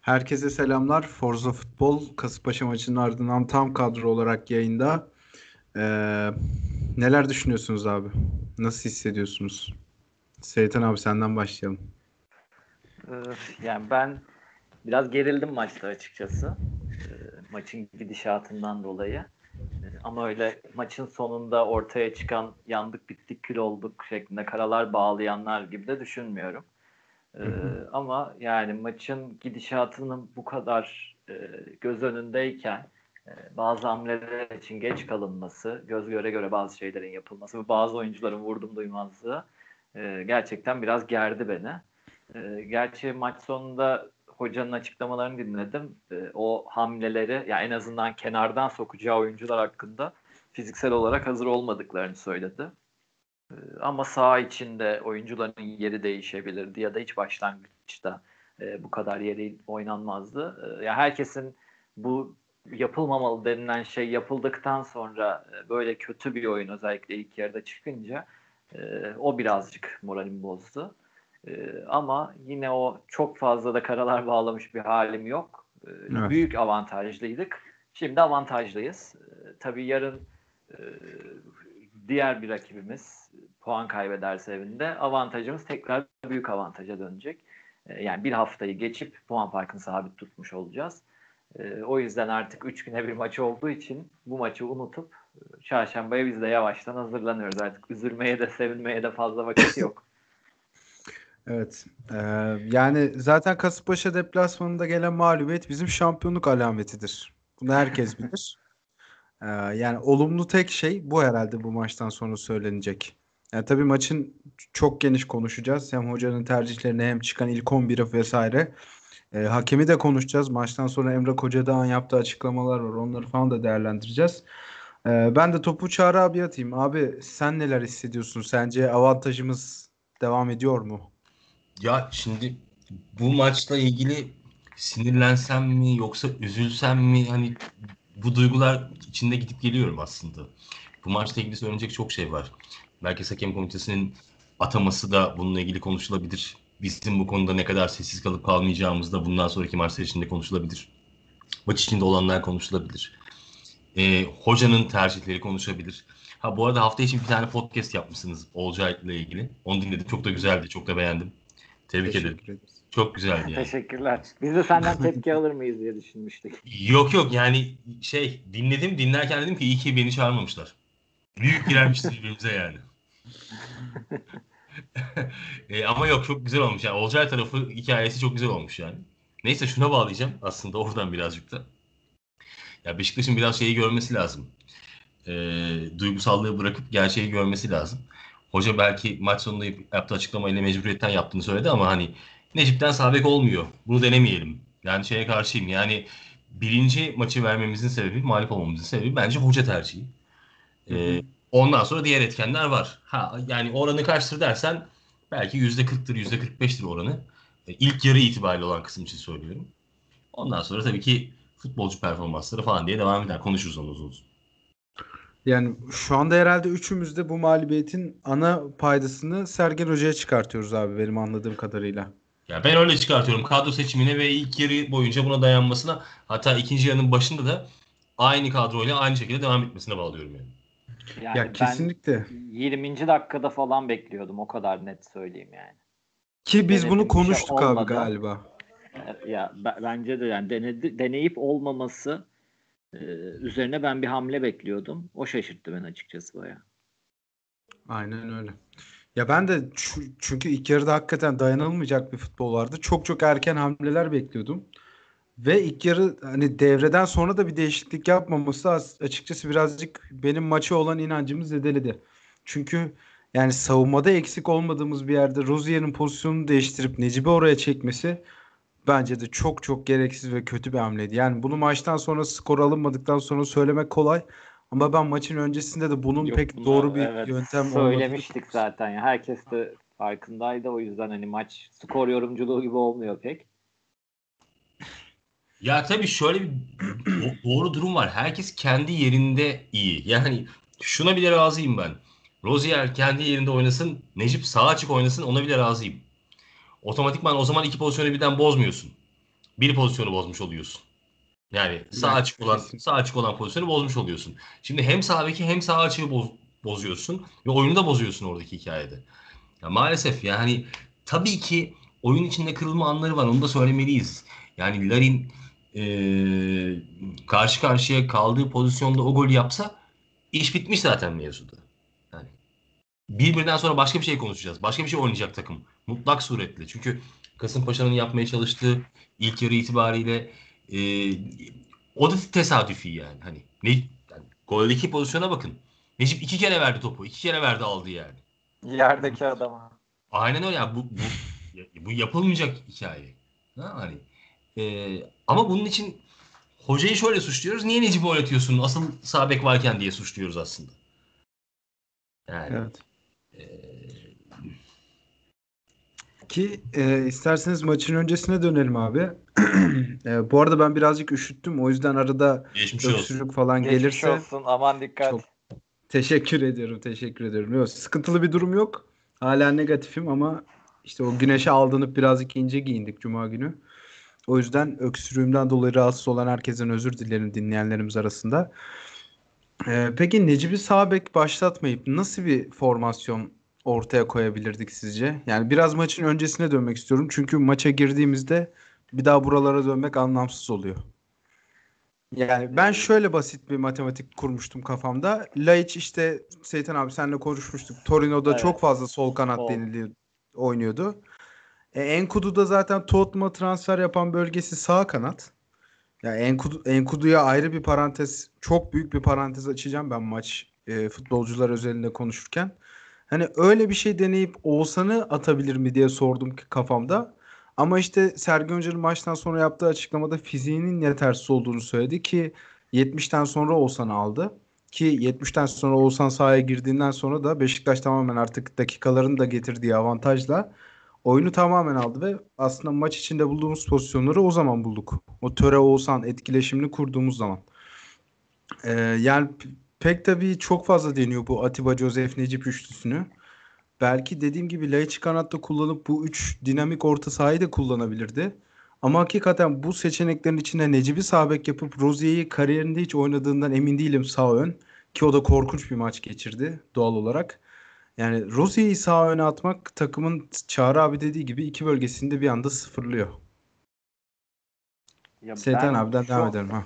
Herkese selamlar. Forza Futbol Kasımpaşa maçının ardından tam kadro olarak yayında. Ee, neler düşünüyorsunuz abi? Nasıl hissediyorsunuz? Seytan abi senden başlayalım. Yani ben biraz gerildim maçta açıkçası. Maçın gidişatından dolayı. Ama öyle maçın sonunda ortaya çıkan yandık bittik kül olduk şeklinde karalar bağlayanlar gibi de düşünmüyorum. Ama yani maçın gidişatının bu kadar e, göz önündeyken e, bazı hamleler için geç kalınması, göz göre göre bazı şeylerin yapılması ve bazı oyuncuların vurdum duymazlığı e, gerçekten biraz gerdi beni. E, gerçi maç sonunda hocanın açıklamalarını dinledim. E, o hamleleri yani en azından kenardan sokacağı oyuncular hakkında fiziksel olarak hazır olmadıklarını söyledi. Ee, ama sağ içinde oyuncuların yeri değişebilirdi ya da hiç başlangıçta e, bu kadar yeri oynanmazdı. E, ya herkesin bu yapılmamalı denilen şey yapıldıktan sonra e, böyle kötü bir oyun özellikle ilk yarıda çıkınca e, o birazcık moralimi bozdu. E, ama yine o çok fazla da karalar bağlamış bir halim yok. E, evet. Büyük avantajlıydık. Şimdi avantajlıyız. E, tabii yarın e, diğer bir rakibimiz puan kaybederse evinde avantajımız tekrar büyük avantaja dönecek. E, yani bir haftayı geçip puan farkını sabit tutmuş olacağız. E, o yüzden artık 3 güne bir maç olduğu için bu maçı unutup e, çarşambaya biz de yavaştan hazırlanıyoruz. Artık üzülmeye de sevinmeye de fazla vakit yok. Evet. Ee, yani zaten Kasımpaşa deplasmanında gelen mağlubiyet bizim şampiyonluk alametidir. Bunu herkes bilir. Ee, yani olumlu tek şey bu herhalde bu maçtan sonra söylenecek. Yani tabii maçın çok geniş konuşacağız. Hem hocanın tercihlerini hem çıkan ilk 11'i vesaire. E, hakemi de konuşacağız. Maçtan sonra Emre Kocadağ'ın yaptığı açıklamalar var. Onları falan da değerlendireceğiz. E, ben de topu Çağrı abi atayım. Abi sen neler hissediyorsun? Sence avantajımız devam ediyor mu? Ya şimdi bu maçla ilgili sinirlensem mi yoksa üzülsem mi hani bu duygular içinde gidip geliyorum aslında. Bu maçla ilgili söylenecek çok şey var. Merkez Hakem Komitesi'nin ataması da bununla ilgili konuşulabilir. Bizim bu konuda ne kadar sessiz kalıp kalmayacağımız da bundan sonraki maçlar içinde konuşulabilir. Maç içinde olanlar konuşulabilir. Ee, hocanın tercihleri konuşabilir. Ha bu arada hafta için bir tane podcast yapmışsınız Olcay ile ilgili. Onu dinledim. Çok da güzeldi. Çok da beğendim. Tebrik Teşekkür ederim. Çok güzeldi yani. Teşekkürler. Biz de senden tepki alır mıyız diye düşünmüştük. Yok yok yani şey dinledim dinlerken dedim ki iyi ki beni çağırmamışlar. Büyük girermişiz birbirimize yani. E, ama yok çok güzel olmuş yani. Olcay tarafı hikayesi çok güzel olmuş yani. Neyse şuna bağlayacağım aslında oradan birazcık da. Ya Beşiktaş'ın biraz şeyi görmesi lazım. E, duygusallığı bırakıp gerçeği görmesi lazım. Hoca belki maç sonunda yaptığı açıklamayla mecburiyetten yaptığını söyledi ama hani Necip'ten sabek olmuyor. Bunu denemeyelim. Yani şeye karşıyım. Yani birinci maçı vermemizin sebebi, mağlup olmamızın sebebi bence hoca tercihi. Ee, ondan sonra diğer etkenler var. Ha yani oranı kaçtır dersen belki yüzde 40'tır, yüzde 45'tir oranı. Ee, ilk yarı itibariyle olan kısım için söylüyorum. Ondan sonra tabii ki futbolcu performansları falan diye devam eder. Konuşuruz onu uzun uzun. Yani şu anda herhalde üçümüz de bu mağlubiyetin ana paydasını Sergen Hoca'ya çıkartıyoruz abi benim anladığım kadarıyla. Ya ben öyle çıkartıyorum kadro seçimine ve ilk yarı boyunca buna dayanmasına hatta ikinci yarının başında da aynı kadroyla aynı şekilde devam etmesine bağlıyorum yani. Yani ya kesinlikle. 20. dakikada falan bekliyordum o kadar net söyleyeyim yani. Ki biz Denedim bunu konuştuk şey abi galiba. Ya bence de yani denedi, deneyip olmaması e, üzerine ben bir hamle bekliyordum. O şaşırttı beni açıkçası baya. Aynen öyle. Ya ben de çünkü ilk yarıda hakikaten dayanılmayacak bir futbol vardı. Çok çok erken hamleler bekliyordum. Ve ilk yarı hani devreden sonra da bir değişiklik yapmaması açıkçası birazcık benim maçı olan inancımı zedeledi. Çünkü yani savunmada eksik olmadığımız bir yerde Rozier'in pozisyonunu değiştirip Necip'i oraya çekmesi bence de çok çok gereksiz ve kötü bir hamleydi. Yani bunu maçtan sonra skor alınmadıktan sonra söylemek kolay ama ben maçın öncesinde de bunun Yok, pek bunlar, doğru bir evet, yöntem söylemiştik olmadığını... zaten ya. Herkes de farkındaydı o yüzden hani maç skor yorumculuğu gibi olmuyor pek. Ya tabii şöyle bir doğru durum var. Herkes kendi yerinde iyi. Yani şuna bile razıyım ben. Rozier kendi yerinde oynasın, Necip sağ açık oynasın ona bile razıyım. Otomatikman o zaman iki pozisyonu birden bozmuyorsun. bir pozisyonu bozmuş oluyorsun. Yani sağ Yani açık olan sağ açık olan pozisyonu bozmuş oluyorsun. Şimdi hem sağ beki hem sağ açığı boz, bozuyorsun ve oyunu da bozuyorsun oradaki hikayede. Ya maalesef yani tabii ki oyun içinde kırılma anları var. Onu da söylemeliyiz. Yani Larin eee, karşı karşıya kaldığı pozisyonda o golü yapsa iş bitmiş zaten mevzuda. Yani birbirinden sonra başka bir şey konuşacağız. Başka bir şey oynayacak takım. Mutlak suretle. Çünkü Kasımpaşa'nın yapmaya çalıştığı ilk yarı itibariyle eee, o da tesadüfi yani. Hani ne yani goldeki pozisyona bakın. Necip iki kere verdi topu. iki kere verdi aldı yani. Yerdeki adama. Aynen öyle ya. Bu, bu, bu yapılmayacak hikaye. Ha, hani. Ee, ama bunun için hocayı şöyle suçluyoruz. Niye Necip'i oynatıyorsun? Asıl sağ bek varken diye suçluyoruz aslında. Yani Evet. ee, Ki e, isterseniz maçın öncesine dönelim abi. E, bu arada ben birazcık üşüttüm. O yüzden arada geçmiş olsun. öksürük falan Geçmiş gelirse olsun aman dikkat. Çok- teşekkür ediyorum. Teşekkür ediyorum. Yok, sıkıntılı bir durum yok. Hala negatifim ama işte o güneşe aldanıp birazcık ince giyindik cuma günü. O yüzden öksürüğümden dolayı rahatsız olan herkesten özür dilerim dinleyenlerimiz arasında. E, peki Necip'i sağ bek başlatmayıp nasıl bir formasyon ortaya koyabilirdik sizce? Yani biraz maçın öncesine dönmek istiyorum. Çünkü maça girdiğimizde bir daha buralara dönmek anlamsız oluyor. Yani ben şöyle basit bir matematik kurmuştum kafamda. Laiç işte Seytan abi seninle konuşmuştuk. Torino'da Evet. çok fazla sol kanat deniliyor, oynuyordu. E, Enkudu'da zaten Tottenham'a transfer yapan bölgesi sağ kanat. Ya Enkudu, Enkudu'ya ayrı bir parantez, çok büyük bir parantez açacağım ben maç e, futbolcular özelinde konuşurken. Hani öyle bir şey deneyip Oğuzhan'ı atabilir mi diye sordum ki kafamda. Ama işte Sergen Hoca'nın maçtan sonra yaptığı açıklamada fiziğinin yetersiz olduğunu söyledi ki 70'ten sonra Oğuzhan'ı aldı. Ki 70'ten sonra Oğuzhan sahaya girdiğinden sonra da Beşiktaş tamamen artık dakikaların da getirdiği avantajla oyunu tamamen aldı ve aslında maç içinde bulduğumuz pozisyonları o zaman bulduk. O Töre Oğuzhan etkileşimini kurduğumuz zaman. Ee, yani pek tabii çok fazla deniyor bu Atiba Joseph Necip üçlüsünü. Belki dediğim gibi Laiç kanatta kullanıp bu üç dinamik orta sahayı da kullanabilirdi. Ama hakikaten bu seçeneklerin içinde Necip'i sağ bek yapıp Rozier'i kariyerinde hiç oynadığından emin değilim sağ ön. Ki o da korkunç bir maç geçirdi doğal olarak. Yani Rozier'i sağ öne atmak takımın Çağrı abi dediği gibi iki bölgesinde bir anda sıfırlıyor. Ya Seyten abiden devam edelim. Ha.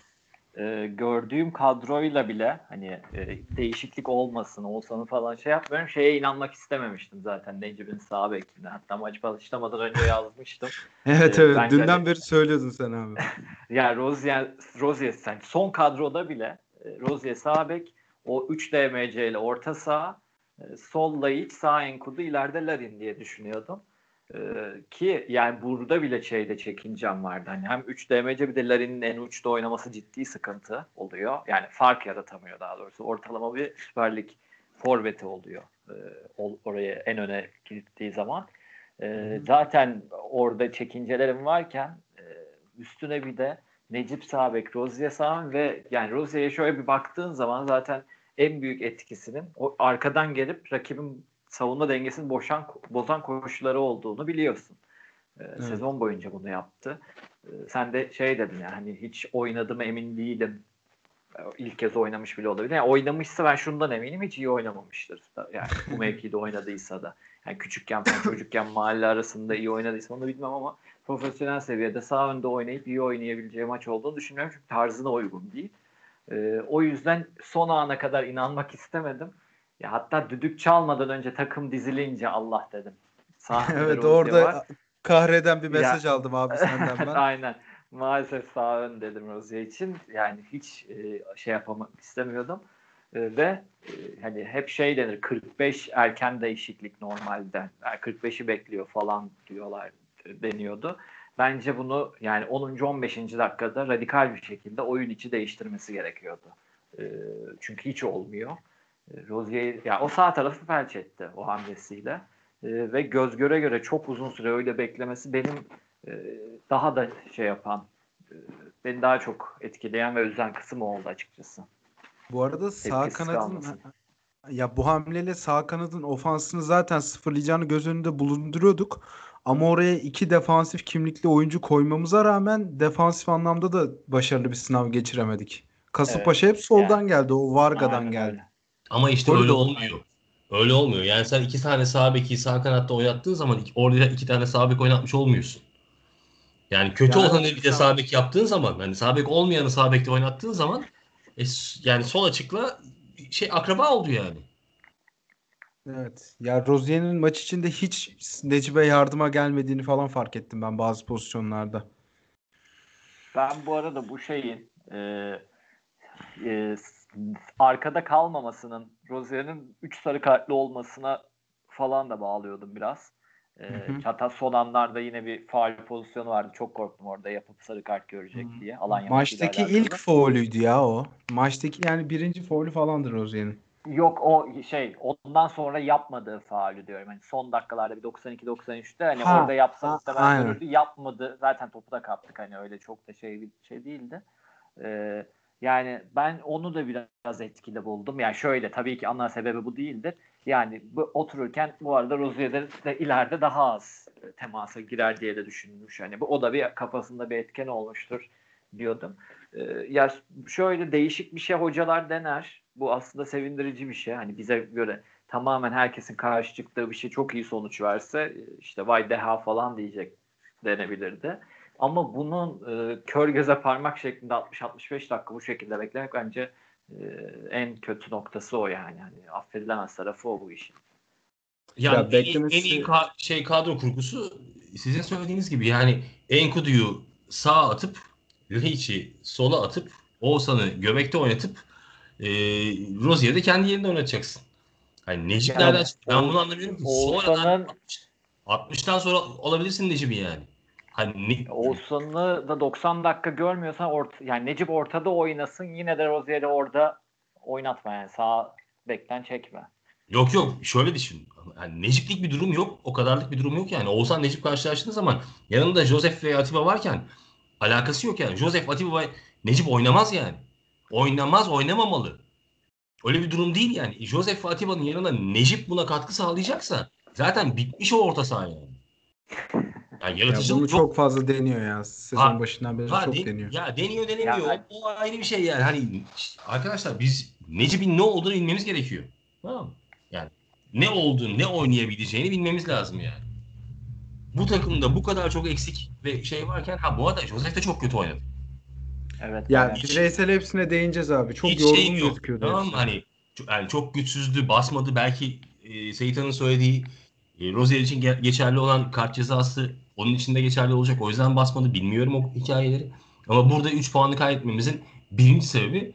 e, gördüğüm kadroyla bile hani e, değişiklik olmasın, Oğuzhan'ı falan şey yapmıyorum. Şeye inanmak istememiştim zaten Necip'in sağ bekine. Hatta maç başlamadan önce yazmıştım. Evet evet bence dünden de- beri söylüyordun sen abi. Yani Rozier, Rozier sen son kadroda bile e, Rozier sağ bek, o 3 DMC ile orta sağ, e, sol Laiç, sağ Enkudu, ileride Larin diye düşünüyordum. E, ki yani burada bile şeyde çekincem vardı. Hani hem 3 DMC bir de Larin'in en uçta oynaması ciddi sıkıntı oluyor. Yani fark yaratamıyor daha doğrusu. Ortalama bir Süper Lig forveti oluyor. E, ol- oraya en öne gittiği zaman. E, zaten orada çekincelerim varken e, üstüne bir de Necip Sabek, Rozier Sağ ve yani Rozier'e şöyle bir baktığın zaman zaten en büyük etkisinin o arkadan gelip rakibin savunma dengesini boşan, bozan koşulları olduğunu biliyorsun. Ee, Sezon boyunca bunu yaptı. Ee, sen de şey dedin yani hani hiç oynadım emin değilim. Ee, İlk kez oynamış bile olabilir. Yani oynamışsa ben şundan eminim hiç iyi oynamamıştır. Yani bu mevkide oynadıysa da. Yani küçükken çocukken mahalle arasında iyi oynadıysa onu bilmem ama profesyonel seviyede sağ önde oynayıp iyi oynayabileceği maç olduğunu düşünmüyorum. Çünkü tarzına uygun değil. Ee, o yüzden son ana kadar inanmak istemedim. Ya hatta düdük çalmadan önce takım dizilince Allah dedim. Evet orada var. kahreden bir mesaj aldım abi senden ben. Aynen. Maalesef sağ ön dedim Rozier için. Yani hiç e, şey yapmak istemiyordum. E, ve e, hani hep şey denir 45 erken değişiklik normalde. Yani 45'i bekliyor falan diyorlar e, deniyordu. Bence bunu yani 10. 15. dakikada radikal bir şekilde oyun içi değiştirmesi gerekiyordu. E, çünkü hiç olmuyor. E, Rozier ya o sağ tarafı felç etti o hamlesiyle. E, ve göz göre göre çok uzun süre öyle beklemesi benim e, daha da şey yapan e, beni daha çok etkileyen ve üzen kısım oldu açıkçası. Bu arada sağ kanadın kalmasın. ya bu hamleyle sağ kanadın ofansını zaten sıfırlayacağını göz önünde bulunduruyorduk. Ama oraya iki defansif kimlikli oyuncu koymamıza rağmen defansif anlamda da başarılı bir sınav geçiremedik. Kasımpaşa hep soldan geldi. O Varga'dan Aynen geldi. Ama işte Gol öyle olmuyor. Öyle olmuyor. Yani sen iki tane sağ beki sağ kanatta oynattığın zaman iki- orada iki tane sağ bek oynatmış olmuyorsun. Yani kötü Yani olanı bir de sağ bek yaptığın zaman hani sağ bek olmayanı sağ bekte oynattığın zaman e, yani sol açıkla şey akraba oldu yani. Evet. Ya Rozier'in maç içinde hiç Necip'e yardıma gelmediğini falan fark ettim ben bazı pozisyonlarda. Ben bu arada bu şeyin e, e, arkada kalmamasının Rozier'in 3 sarı kartlı olmasına falan da bağlıyordum biraz. E, Hı hı. hatta son anlarda yine bir faul pozisyonu vardı. Çok korktum orada yapıp sarı kart görecek Hı. diye. Alanya Maçtaki ilk faulüydü ya o. Maçtaki yani birinci faulü falandır Rozier'in. Yok o şey ondan sonra yapmadığı faulü diyorum. Hani son dakikalarda bir 92-93'te hani Ha, orada yapsa muhtemelen görürdü. Yapmadı. Zaten topu da kaptık hani öyle çok da şey bir şey değildi. Ee, yani ben onu da biraz etkili buldum. Yani şöyle tabii ki ana sebebi bu değildir. Yani bu, otururken bu arada Rozier'de de ileride daha az temasa girer diye de düşünmüş. Hani bu o da bir kafasında bir etken olmuştur diyordum. Ee, ya şöyle değişik bir şey hocalar dener. Bu aslında sevindirici bir şey. Hani bize göre tamamen herkesin karşı çıktığı bir şey çok iyi sonuç verse işte vay deha falan diyecek denebilirdi. Ama bunun e, kör göze parmak şeklinde 60-65 dakika bu şekilde beklemek bence e, en kötü noktası o yani. Hani affedilemez tarafı o bu işin. Yani Ya en iyi- beklemesi- en iyi ka- şey kadro kurgusu sizin söylediğiniz gibi yani Enkudu'yu sağa atıp Laiç'i sola atıp Oğuzhan'ı göbekte oynatıp e, Rozier'i de kendi yerinde oynatacaksın. Hani Necip Yani nereden çıktı? Ben bunu anlamıyorum ki. Sonradan 60'tan sonra olabilirsin Necip'i yani. Hani Oğuzhan'ı da 90 dakika görmüyorsan orta, yani Necip ortada oynasın yine de Rozier'i orada oynatma yani sağ bekten çekme. Yok yok şöyle düşün. Yani Necip'lik bir durum yok. O kadarlık bir durum yok yani. Oğuzhan Necip karşılaştığı zaman yanında Josef ve Atiba varken alakası yok yani. Josef, Atiba Necip oynamaz yani. Oynamaz, oynamamalı. Öyle bir durum değil yani. Josef ve Atiba'nın yanında Necip buna katkı sağlayacaksa zaten bitmiş o orta saha yani. Yani Ya yaratıcılık bunu yok. çok fazla deniyor ya. Sezon Ha, başından beri Ha, çok de- deniyor. Ya deniyor denemiyor. Ya- o, o ayrı bir şey yani. Hani arkadaşlar biz Necip'in ne olduğunu bilmemiz gerekiyor. Tamam mı? Yani ne olduğunu, ne oynayabileceğini bilmemiz lazım yani. Bu takımda bu kadar çok eksik ve şey varken ha bu arada Josef de çok kötü oynadı. Evet. Ya evet. bireysel hepsine değineceğiz abi. Çok Hiç yorgun şeyim yok. gözüküyordu. Tamam mı? Hani çok, yani çok güçsüzdü, basmadı. Belki e, Seyita'nın söylediği e, Rozier için ge- geçerli olan kart cezası onun için de geçerli olacak. O yüzden basmadı. Bilmiyorum o hikayeleri. Ama burada 3 puanı kaybetmemizin birinci sebebi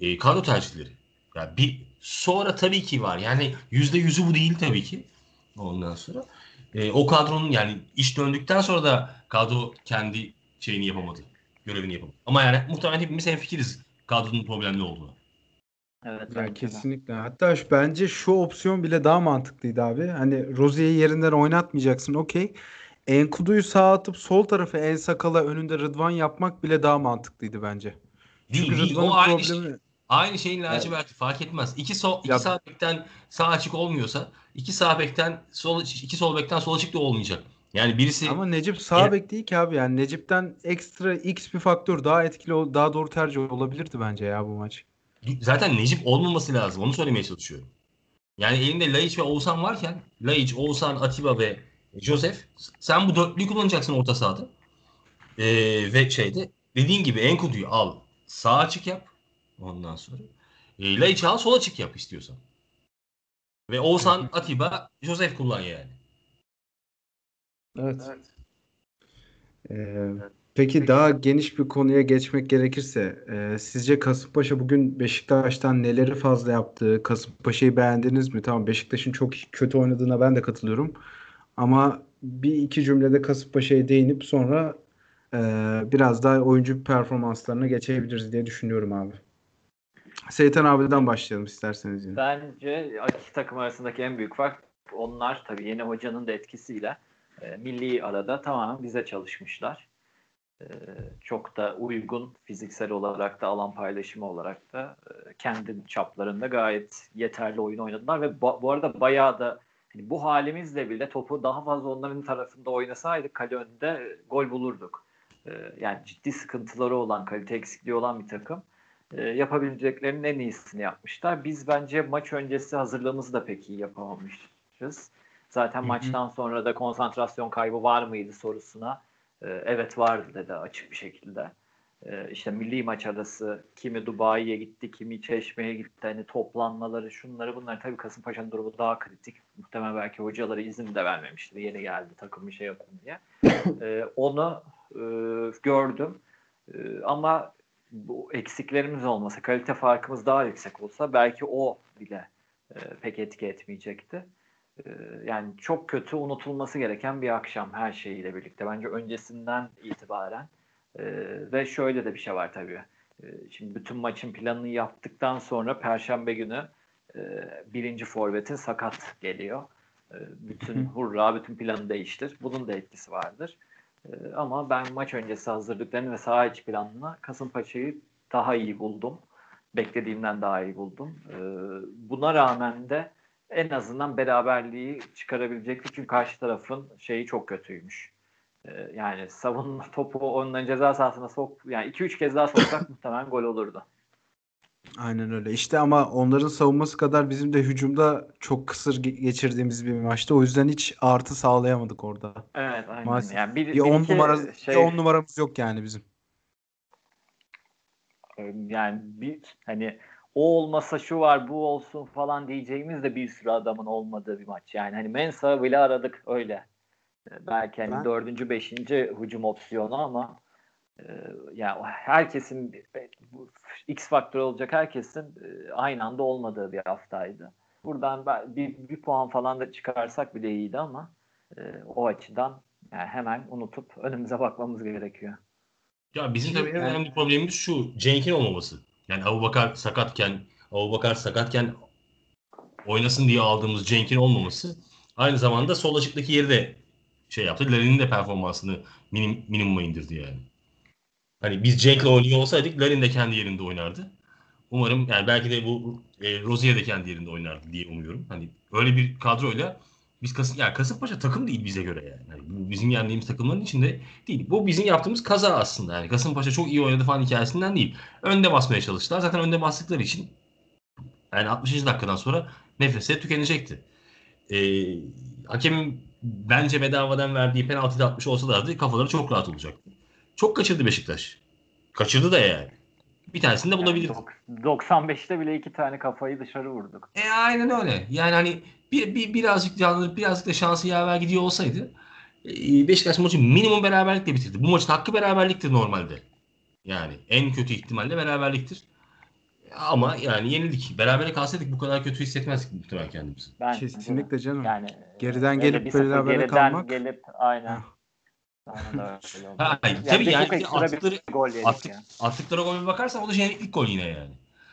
e, kadro tercihleri. Yani bir sonra tabii ki var. Yani yüzde yüzü bu değil tabii ki. Ondan sonra e, o kadronun yani iş döndükten sonra da kadro kendi şeyini yapamadı. Görevini yapamadı. Ama yani muhtemelen hepimiz hemfikiriz kadronun problemli olduğunu. Evet, Ya bence de. kesinlikle. Hatta şu, bence şu opsiyon bile daha mantıklıydı abi. Hani Rozier'i yerinden oynatmayacaksın okey. Enkudu'yu sağa atıp sol tarafı En Sakal'a önünde Rıdvan yapmak bile daha mantıklıydı bence. Değil, Çünkü değil. Rıdvan'ın O aynı, problemi şey, aynı şeyin laciverti fark etmez. İki, sol, iki Ya- sağ bekten sağ açık olmuyorsa iki sağ bekten sol iki sol bekten sol açık da olmayacak. Yani birisi ama Necip sağ Ya- bek değil ki abi. Yani Necip'ten ekstra X bir faktör daha etkili, daha doğru tercih olabilirdi bence ya bu maç. zaten Necip olmaması lazım. Onu söylemeye çalışıyorum. Yani elinde Laiç ve Oğuzhan varken Laiç, Oğuzhan, Atiba ve Josef sen bu dörtlüyü kullanacaksın orta sahada. Ee, ve şeyde dediğin gibi Enkudu'yu al sağ açık yap ondan sonra. E, Laiç'i al sol açık yap istiyorsan. Ve Oğuzhan, Atiba, Josef kullan yani. Evet. Ee, peki daha geniş bir konuya geçmek gerekirse, e, sizce Kasımpaşa bugün Beşiktaş'tan neleri fazla yaptı? Kasımpaşa'yı beğendiniz mi? Tamam Beşiktaş'ın çok kötü oynadığına ben de katılıyorum. Ama bir iki cümlede Kasımpaşa'ya değinip sonra e, biraz daha oyuncu performanslarına geçebiliriz diye düşünüyorum abi. Seytan abiden başlayalım isterseniz yine. Bence iki takım arasındaki en büyük fark onlar tabii yeni hocanın da etkisiyle e, milli arada tamamen bize çalışmışlar. E, çok da uygun fiziksel olarak da alan paylaşımı olarak da e, kendi çaplarında gayet yeterli oyun oynadılar ve ba- bu arada bayağı da hani bu halimizle bile topu daha fazla onların tarafında oynasaydık kale önünde gol bulurduk. E, yani ciddi sıkıntıları olan, kalite eksikliği olan bir takım. E, yapabileceklerinin en iyisini yapmışlar. Biz bence maç öncesi hazırlığımızı da pek iyi yapamamışız. Zaten Hı hı. maçtan sonra da konsantrasyon kaybı var mıydı sorusuna e, evet vardı dedi açık bir şekilde. E, işte milli maç arası kimi Dubai'ye gitti, kimi Çeşme'ye gitti. Hani toplanmaları, şunları bunları tabii Kasımpaşa'nın durumu daha kritik. Muhtemelen belki hocaları izin de vermemiştir. Yeni geldi takım bir şey yapın diye. E, onu e, gördüm. E, ama bu eksiklerimiz olmasa, kalite farkımız daha yüksek olsa belki o bile e, pek etki etmeyecekti. Yani çok kötü unutulması gereken bir akşam her şeyiyle birlikte. Bence öncesinden itibaren e, ve şöyle de bir şey var tabii. E, şimdi bütün maçın planını yaptıktan sonra Perşembe günü e, birinci forvetin sakat geliyor. E, bütün hurra, bütün planı değiştir. Bunun da etkisi vardır. E, ama ben maç öncesi hazırlıklarını ve saha içi planını Kasımpaşa'yı daha iyi buldum. Beklediğimden daha iyi buldum. E, buna rağmen de en azından beraberliği çıkarabilecekti. Çünkü karşı tarafın şeyi çok kötüymüş. E, yani savunma topu onların ceza sahasına sok yani 2-3 kez daha soksak muhtemelen gol olurdu. Aynen öyle. İşte ama onların savunması kadar bizim de hücumda çok kısır ge- geçirdiğimiz bir maçtı. O yüzden hiç artı sağlayamadık orada. Evet aynen. Maalesef. Yani bir, Bir bir 10 iki numara şey, bir 10 numaramız yok yani bizim. yani bir hani o olmasa şu var bu olsun falan diyeceğimiz de bir sürü adamın olmadığı bir maç. Yani hani Mensa bile aradık öyle. Ee, Belki hani Ben- dördüncü, beşinci hücum opsiyonu ama e, yani herkesin bu X faktörü olacak herkesin e, aynı anda olmadığı bir haftaydı. Buradan bir, bir puan falan da çıkarsak bile iyiydi ama e, o açıdan yani hemen unutup önümüze bakmamız gerekiyor. Ya bizim tabii en önemli problemimiz şu. Cenk'in olmaması. Yani Abubakar sakatken Abubakar sakatken oynasın diye aldığımız Cenk'in olmaması aynı zamanda sol açıktaki yeri de şey yaptı. Larin'in de performansını minim, minimuma indirdi yani. Hani biz Cenk'le oynuyor olsaydık Larin de kendi yerinde oynardı. Umarım yani belki de bu e, Rozier de kendi yerinde oynardı diye umuyorum. Hani öyle bir kadroyla biz Kasım yani Kasımpaşa takım değil bize göre yani. yani bu bizim yendiğimiz takımların içinde değil. Bu bizim yaptığımız kaza aslında. Yani Kasımpaşa çok iyi oynadı falan hikayesinden değil. Önde basmaya çalıştılar. Zaten önde bastıkları için yani 60. dakikadan sonra nefese tükenecekti. Ee, hakemin bence bedavadan verdiği penaltı da atmış olsalardı kafaları çok rahat olacaktı. Çok kaçırdı Beşiktaş. Kaçırdı da yani. Bir tanesini de bulabilirdi. Yani dok- 95'te bile iki tane kafayı dışarı vurduk. E aynen öyle. Yani hani bir, bir birazcık canlı, birazcık da şansı yaver gidiyor olsaydı e, Beşiktaş maçı minimum beraberlikle bitirdi. Bu maçın hakkı beraberliktir normalde. Yani en kötü ihtimalle beraberliktir. Ama yani yenildik. Berabere kalsaydık bu kadar kötü hissetmezdik muhtemelen kendimizi. Ben Kesinlikle canım. Yani Geriden öyle gelip berabere geriden kalmak- gelip aynen. Oldu. Ha, Yani tabii bir yani ekstra attıkları- attık- yani. Attıkları gole bakarsan o da jeneriklik gol yine yani.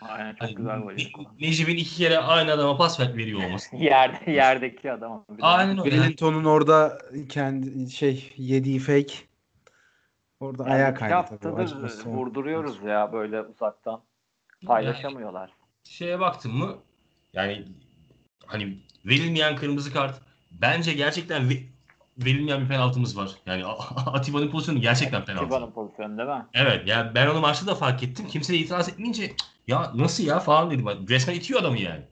Aynen çok Hani güzel yedik. Necip'in iki kere aynı adama pas ver- veriyor olması. Yerde, yerdeki adam. Bir de- Aynen öyle. Yani Wellington'un orada kendi şey yediği fake orada Yani ayağa kaydı haftadır vurduruyoruz ya böyle uzaktan. Paylaşamıyorlar. şeye baktın mı yani hani verilmeyen kırmızı kart bence gerçekten verilmeyen bir penaltımız var. Yani Atiba'nın pozisyonu gerçekten penaltı. Tiba'nın pozisyonu değil mi? Evet yani ben onu maçta da fark ettim. Kimse de itiraz etmeyince "Cık, ya nasıl ya falan dedim. Resmen itiyor adamı yani.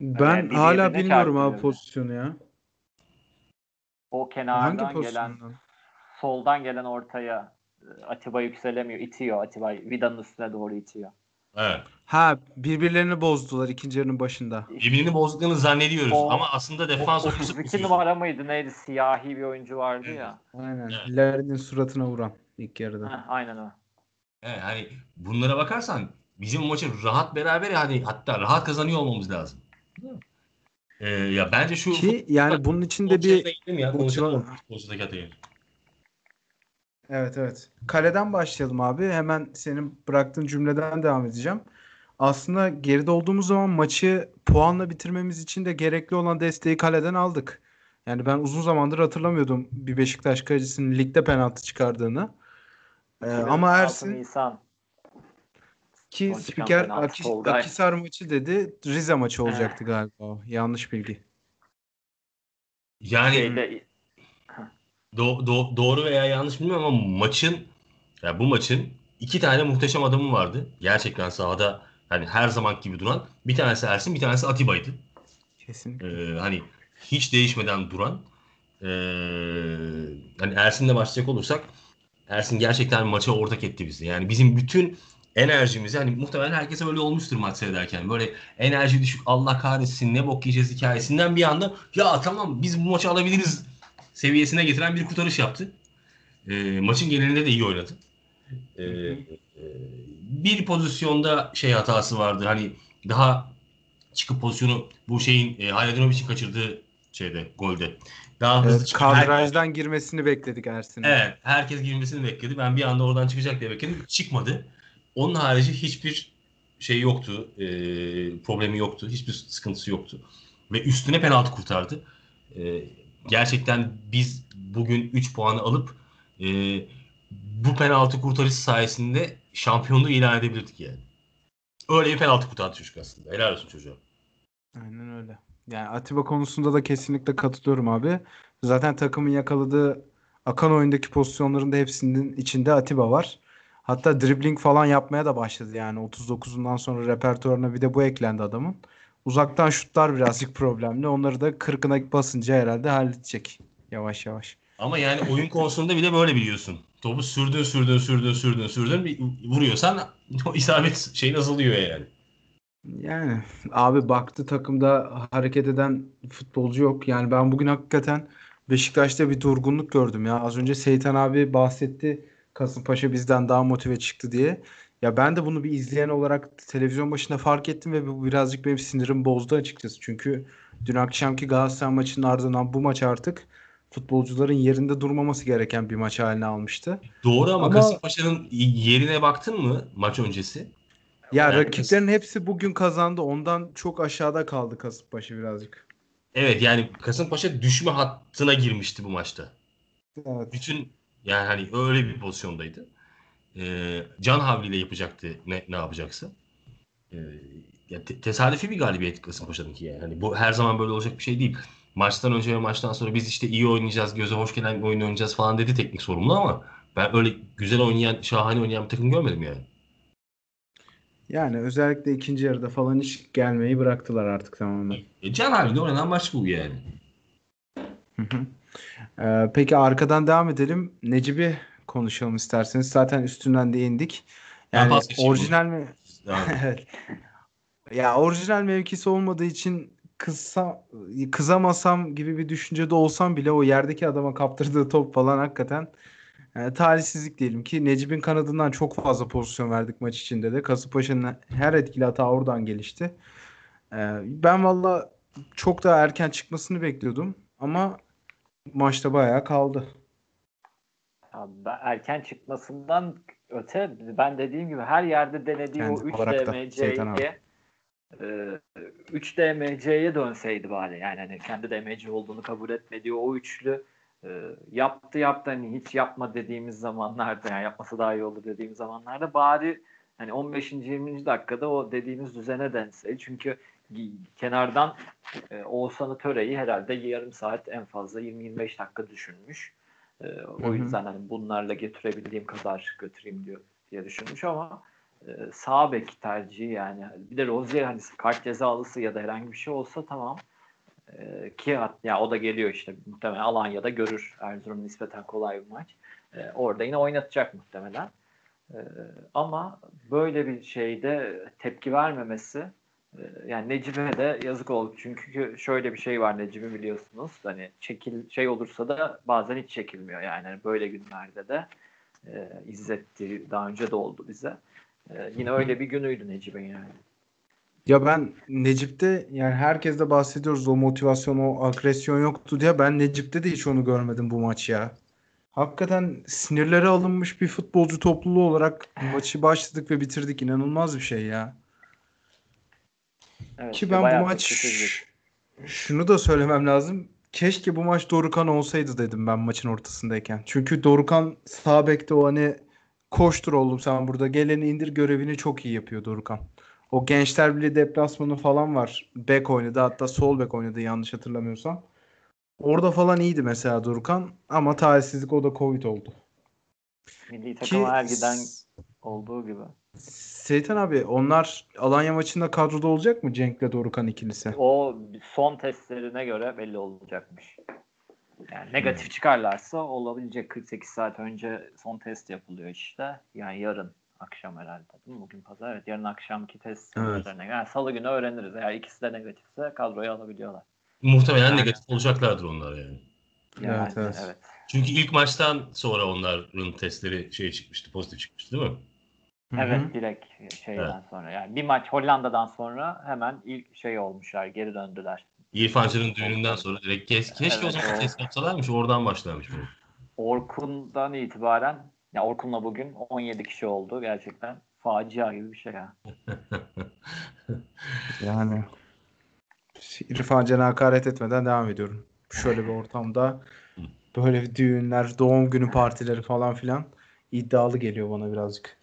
Ben Evet, hala bilmiyorum abi pozisyonu ya. O Hangi kenardan gelen soldan gelen ortaya e, Atiba yükselemiyor. itiyor Atiba. Vida'nın üstüne doğru itiyor. Evet. Ha birbirlerini bozdular ikinci yarının başında. Birbirini bozduklarını zannediyoruz O- ama aslında defans o oyuncusu 32 bozuyor. numara mıydı neydi? Siyahi bir oyuncu vardı Evet. ya. Aynen. Evet. Larin'in suratına vuran ilk yarıda. Heh, aynen o. Evet, hani bunlara bakarsan bizim maçı rahat beraber yani hatta rahat kazanıyor olmamız lazım. Ee, ya bence şu Ki yani bunun içinde futbol şeyine bir ya konuşalım. Evet evet. Kaleden başlayalım abi. Hemen senin bıraktığın cümleden devam edeceğim. Aslında geride olduğumuz zaman maçı puanla bitirmemiz için de gerekli olan desteği kaleden aldık. Yani ben uzun zamandır hatırlamıyordum bir Beşiktaş kalecisinin ligde penaltı çıkardığını. Ee, ama 2016 Ersin Nisan. ki Son spiker Akis. Akisar maçı dedi. Rize maçı olacaktı galiba. Yanlış bilgi. Yani şeyde do- do- doğru veya yanlış bilmiyorum ama maçın ya bu maçın iki tane muhteşem adamı vardı. Gerçekten sahada hani her zaman gibi duran. Bir tanesi Ersin, bir tanesi Atiba'ydı. Kesinlikle. Ee, hani hiç değişmeden duran. Ee, hani Ersin'le başlayacak olursak Ersin gerçekten maça ortak etti bizi. Yani bizim bütün enerjimizi hani muhtemelen herkese öyle olmuştur maç seyrederken. Böyle enerji düşük Allah kahretsin ne bok yiyeceğiz hikayesinden bir anda ya tamam biz bu maçı alabiliriz seviyesine getiren bir kurtarış yaptı. Ee, maçın genelinde de iyi oynadı. Ee, e, bir pozisyonda şey hatası vardı. Hani daha çıkıp pozisyonu bu şeyin e, Hayadinovic'in kaçırdığı şeyde golde. Daha hızlı Evet, çıkıp her- kadrajdan girmesini bekledik Ersin'in. Evet, herkes girmesini bekledi. Ben bir anda oradan çıkacak diye bekledim. Çıkmadı. Onun harici hiçbir şey yoktu. e, problemi yoktu. Hiçbir sıkıntısı yoktu. Ve üstüne penaltı kurtardı. E, gerçekten biz bugün 3 puanı alıp e, bu penaltı kurtarışı sayesinde şampiyonluğu ilan edebilirdik yani. Öyle bir penaltı kurtardı çocuk aslında. Helal olsun çocuğa. Aynen öyle. Yani Atiba konusunda da kesinlikle katılıyorum abi. Zaten takımın yakaladığı akan oyundaki pozisyonların da hepsinin içinde Atiba var. Hatta dribbling falan yapmaya da başladı yani 39'undan sonra repertuarına bir de bu eklendi adamın. Uzaktan şutlar birazcık problemli. Onları da 40'ına basınca herhalde halledecek yavaş yavaş. Ama yani oyun konusunda bile böyle biliyorsun. Topu sürdün sürdün sürdün sürdün sürdün bir vuruyorsan o isabet şeyin azalıyor yani. Yani abi baktı takımda hareket eden futbolcu yok. Yani ben bugün hakikaten Beşiktaş'ta bir durgunluk gördüm ya. Az önce Seytan abi bahsetti. Kasımpaşa bizden daha motive çıktı diye. Ya ben de bunu bir izleyen olarak televizyon başında fark ettim ve bu birazcık benim sinirimi bozdu açıkçası. Çünkü dün akşamki Galatasaray maçının ardından bu maç artık futbolcuların yerinde durmaması gereken bir maç haline almıştı. Doğru ama, Ama- Kasımpaşa'nın yerine baktın mı maç öncesi? Ya Yani rakiplerin hepsi bugün kazandı. Ondan çok aşağıda kaldı Kasımpaşa birazcık. Evet yani Kasımpaşa düşme hattına girmişti bu maçta. Evet. Bütün yani hani öyle bir pozisyondaydı. Ee, can havliyle yapacaktı ne, ne yapacaksa. Ee, ya te- tesadüfi bir galibiyet Kasımpaşa'nınki yani. Hani bu her zaman böyle olacak bir şey değil. Maçtan önce ve maçtan sonra biz işte iyi oynayacağız, göze hoş gelen bir oyun oynayacağız falan dedi teknik sorumlu ama ben öyle güzel oynayan, şahane oynayan bir takım görmedim yani. Yani özellikle ikinci yarıda falan hiç gelmeyi bıraktılar artık tamamen. E, can havliyle oynanan maç bu yani. Hı hı. Ee, peki arkadan devam edelim. Necip'i konuşalım isterseniz. Zaten üstünden değindik. Ben Yani orijinal mi? Evet. Ya orijinal mevkisi olmadığı için kızsa, kızamasam gibi bir düşüncede olsam bile o yerdeki adama kaptırdığı top falan hakikaten e, talihsizlik diyelim ki Necip'in kanadından çok fazla pozisyon verdik maç içinde de. Kasımpaşa'nın her etkili hata oradan gelişti. E, ben valla çok daha erken çıkmasını bekliyordum ama maçta bayağı kaldı. Erken çıkmasından öte ben dediğim gibi her yerde denediği Kendi o 3 olarak abi. DMC'ye 3 DMC'ye dönseydi bari yani hani kendi DMC olduğunu kabul etmediği o üçlü e, yaptı yaptı hani hiç yapma dediğimiz zamanlarda yani yapması daha iyi olur dediğimiz zamanlarda bari hani 15. 20. dakikada o dediğimiz düzene denseydi çünkü kenardan e, Oğuzhan'ı Töre'yi herhalde yarım saat en fazla 20-25 dakika düşünmüş. E, o yüzden hani bunlarla götürebildiğim kadar götüreyim diyor diye düşünmüş ama e, sağ bek tercihi yani. Bir de Rozier hani kart cezalısı ya da herhangi bir şey olsa tamam. E, ki ya o da geliyor işte muhtemelen Alanya'da görür Erzurum nispeten kolay bir maç. E, orada yine oynatacak muhtemelen. E, ama böyle bir şeyde tepki vermemesi e, yani Necip'e de yazık oldu. Çünkü şöyle bir şey var Necip'i biliyorsunuz. Hani çekil şey olursa da bazen hiç çekilmiyor yani. Hani böyle günlerde de e, izletti. Daha önce de oldu bize. E, yine öyle bir günüydü Necip'in yani. Ya ben Necip'te yani herkes de bahsediyoruz o motivasyon, o agresyon yoktu diye. Ben Necip'te de hiç onu görmedim bu maç ya. Hakikaten sinirleri alınmış bir futbolcu topluluğu olarak maçı başladık ve bitirdik. İnanılmaz bir şey ya. Evet, Ki ben bu maç şunu da söylemem lazım. Keşke bu maç Dorukhan olsaydı dedim ben maçın ortasındayken. Çünkü Dorukhan sağ bekte o hani koştur oğlum sen burada geleni indir görevini çok iyi yapıyor Dorukhan. O Gençler Birliği deplasmanı falan var. Bek oynadı hatta sol bek oynadı yanlış hatırlamıyorsam. Orada falan iyiydi mesela Durkan ama talihsizlik o da Covid oldu. Milli Ki takıma her giden olduğu gibi. Seytan abi onlar Alanya maçında kadroda olacak mı Cenk'le Dorukhan ikilisi? O son testlerine göre belli olacakmış. Yani negatif çıkarlarsa olabilecek 48 saat önce son test yapılıyor işte. Yani yarın akşam herhalde değil mi? Bugün pazar. Evet yarın akşamki test Evet. sonuçlarına Yani salı günü öğreniriz. Eğer ikisi de negatifse kadroya alabiliyorlar. Muhtemelen Yani. negatif olacaklardır onlar yani. Yani, Evet, evet. evet. Çünkü ilk maçtan sonra onların testleri şey çıkmıştı, pozitif çıkmıştı değil mi? Evet direkt şeyden Evet. sonra. Yani bir maç Hollanda'dan sonra hemen ilk şey olmuşlar. Geri döndüler. İrfan Can'ın düğününden sonra direkt kes, keşke o Evet, zaman o- test yapsalarmış oradan başlamış bu. Orkun'dan itibaren ya Orkun'la bugün 17 kişi oldu. Gerçekten facia gibi bir şey ya. Yani İrfan Can'a hakaret etmeden devam ediyorum. Şöyle bir ortamda böyle düğünler, doğum günü partileri falan filan iddialı geliyor bana birazcık.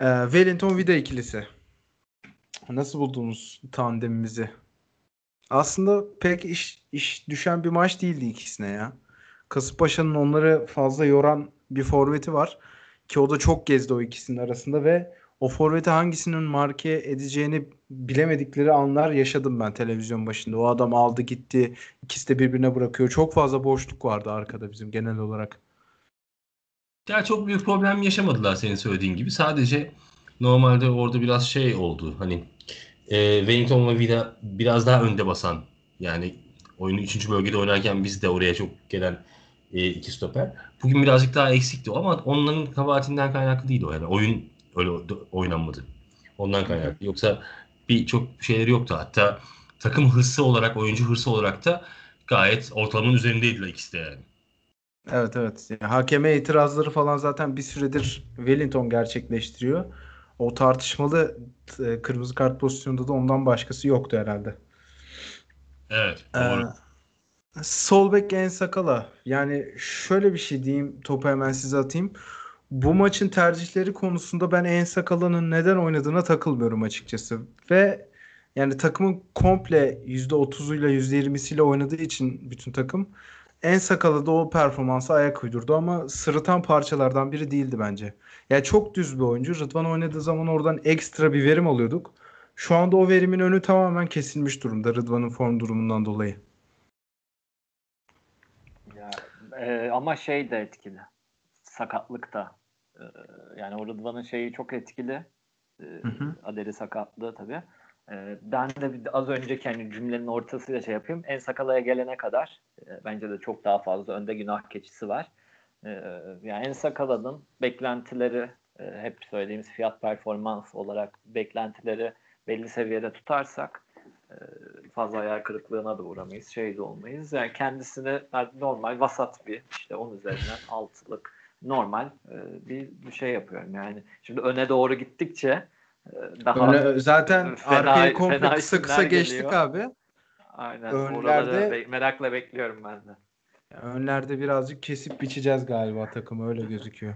Ee, Wellington Vida ikilisi. Nasıl buldunuz tandemimizi? Aslında pek iş, iş düşen bir maç değildi ikisine ya. Kasımpaşa'nın onları fazla yoran bir forveti var. Ki o da çok gezdi o ikisinin arasında ve o forveti hangisinin marke edeceğini bilemedikleri anlar yaşadım ben televizyon başında. O adam aldı gitti. ikisi de birbirine bırakıyor. Çok fazla boşluk vardı arkada bizim genel olarak. Ya çok büyük problem yaşamadılar senin söylediğin gibi. Sadece normalde orada biraz şey oldu. Hani e, Wellington ve Vida biraz daha önde basan. Yani oyunu 3. bölgede oynarken biz de oraya çok gelen e, iki stoper. Bugün birazcık daha eksikti o ama onların kabahatinden kaynaklı değil o. Yani oyun öyle oynanmadı. Ondan kaynaklı. Yoksa bir çok şeyleri yoktu. Hatta takım hırsı olarak, oyuncu hırsı olarak da gayet ortalamanın üzerindeydiler ikisi de yani. Evet evet. Yani hakeme itirazları falan zaten bir süredir Wellington gerçekleştiriyor. O tartışmalı e, kırmızı kart pozisyonunda da ondan başkası yoktu herhalde. Evet, doğru. Ee, sol bek En Sakala. Yani şöyle bir şey diyeyim. Topu hemen size atayım. Bu maçın tercihleri konusunda ben En Sakala'nın neden oynadığına takılmıyorum açıkçası. Ve yani takımın komple %30'uyla %20'siyle oynadığı için bütün takım En Sakala da o performansa ayak uydurdu ama sırıtan parçalardan biri değildi bence. Yani çok düz bir oyuncu. Rıdvan oynadığı zaman oradan ekstra bir verim alıyorduk. Şu anda o verimin önü tamamen kesilmiş durumda Rıdvan'ın form durumundan dolayı. Ya, e, ama şey de etkili. Sakatlık da. E, yani o Rıdvan'ın şeyi çok etkili. E, Hı hı. Adeli sakatlığı tabii. E, ben de bir- az önceki hani cümlenin ortasıyla şey yapayım. En sakalaya gelene kadar e, bence de çok daha fazla önde günah keçisi var. E, yani en sakalanın beklentileri e, hep söylediğimiz fiyat performans olarak beklentileri belli seviyede tutarsak e, fazla hayal kırıklığına da uğramayız. Şey de olmayız. Yani kendisini normal vasat bir işte 10 üzerinden altılık normal e, bir, bir şey yapıyorum. Yani şimdi öne doğru gittikçe e, daha Öyle, zaten fena- arkayı komple fena kısa kısa isimler geçtik geliyor. abi. aynen önlerde- be- merakla bekliyorum ben de. Önlerde birazcık kesip biçeceğiz galiba takımı öyle gözüküyor.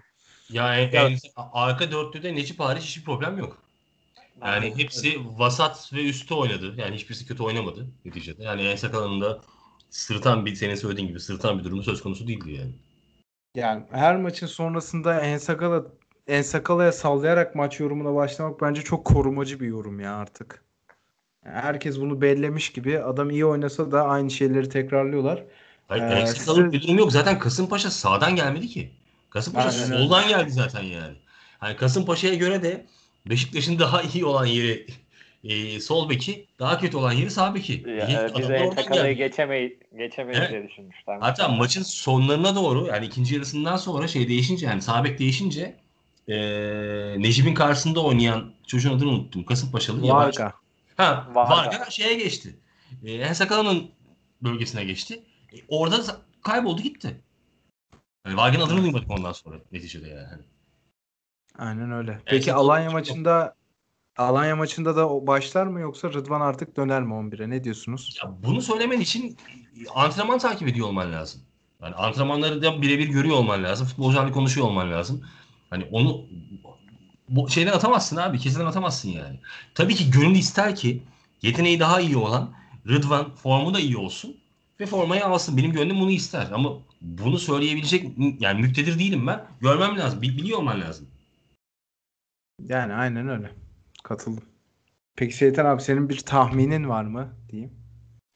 Yani Ya- en, arka dörtlüde Necip hariç hiçbir problem yok. Yani hepsi vasat ve üstte oynadı. Yani hiçbirisi kötü oynamadı neticede. Yani en sakalında sırıtan bir senin söylediğin gibi sırıtan bir durumu söz konusu değildi yani. Yani her maçın sonrasında Ensakala Ensakala'ya sallayarak maç yorumuna başlamak bence çok korumacı bir yorum ya artık. Yani herkes bunu bellemiş gibi adam iyi oynasa da aynı şeyleri tekrarlıyorlar. Hayır, Ee, siz- bir durum yok. Zaten Kasımpaşa sağdan gelmedi ki. Kasımpaşa Aynen soldan geldi zaten yani. Hani Kasımpaşa'ya göre de Beşiktaş'ın daha iyi olan yeri e, sol beki, daha kötü olan yeri sağ beki. Ya, Niye? e, biz Adamlar en oradan sakalayı geldi. geçemeyiz, geçemeyiz Evet. diye düşünmüşler. Hatta maçın sonlarına doğru yani ikinci yarısından sonra şey değişince yani sağ bek değişince e, Necip'in karşısında oynayan çocuğun adını unuttum. Kasımpaşalı yabancı. Varga. Ha, Varga. Varga. şeye geçti. E, Ensakala'nın bölgesine geçti. E, orada kayboldu gitti. Yani Varga'nın adını duymadık ondan sonra neticede yani. Aynen öyle. Peki Ensakala'nın Alanya maçında Alanya maçında da başlar mı yoksa Rıdvan artık döner mi 11'e? Ne diyorsunuz? Ya bunu söylemen için antrenman takip ediyor olman lazım. Yani antrenmanları da birebir görüyor olman lazım. Futbolcularla konuşuyor olman lazım. Hani onu bu şeyden atamazsın abi. Keseden atamazsın yani. Tabii ki gönül ister ki yeteneği daha iyi olan Rıdvan formu da iyi olsun. Ve formayı alsın. Benim gönlüm bunu ister ama bunu söyleyebilecek yani müktedir değilim ben. Görmem lazım. Biliyor olman lazım. Yani aynen öyle. Katıldım. Peki Seytan abi senin bir tahminin var mı diyeyim.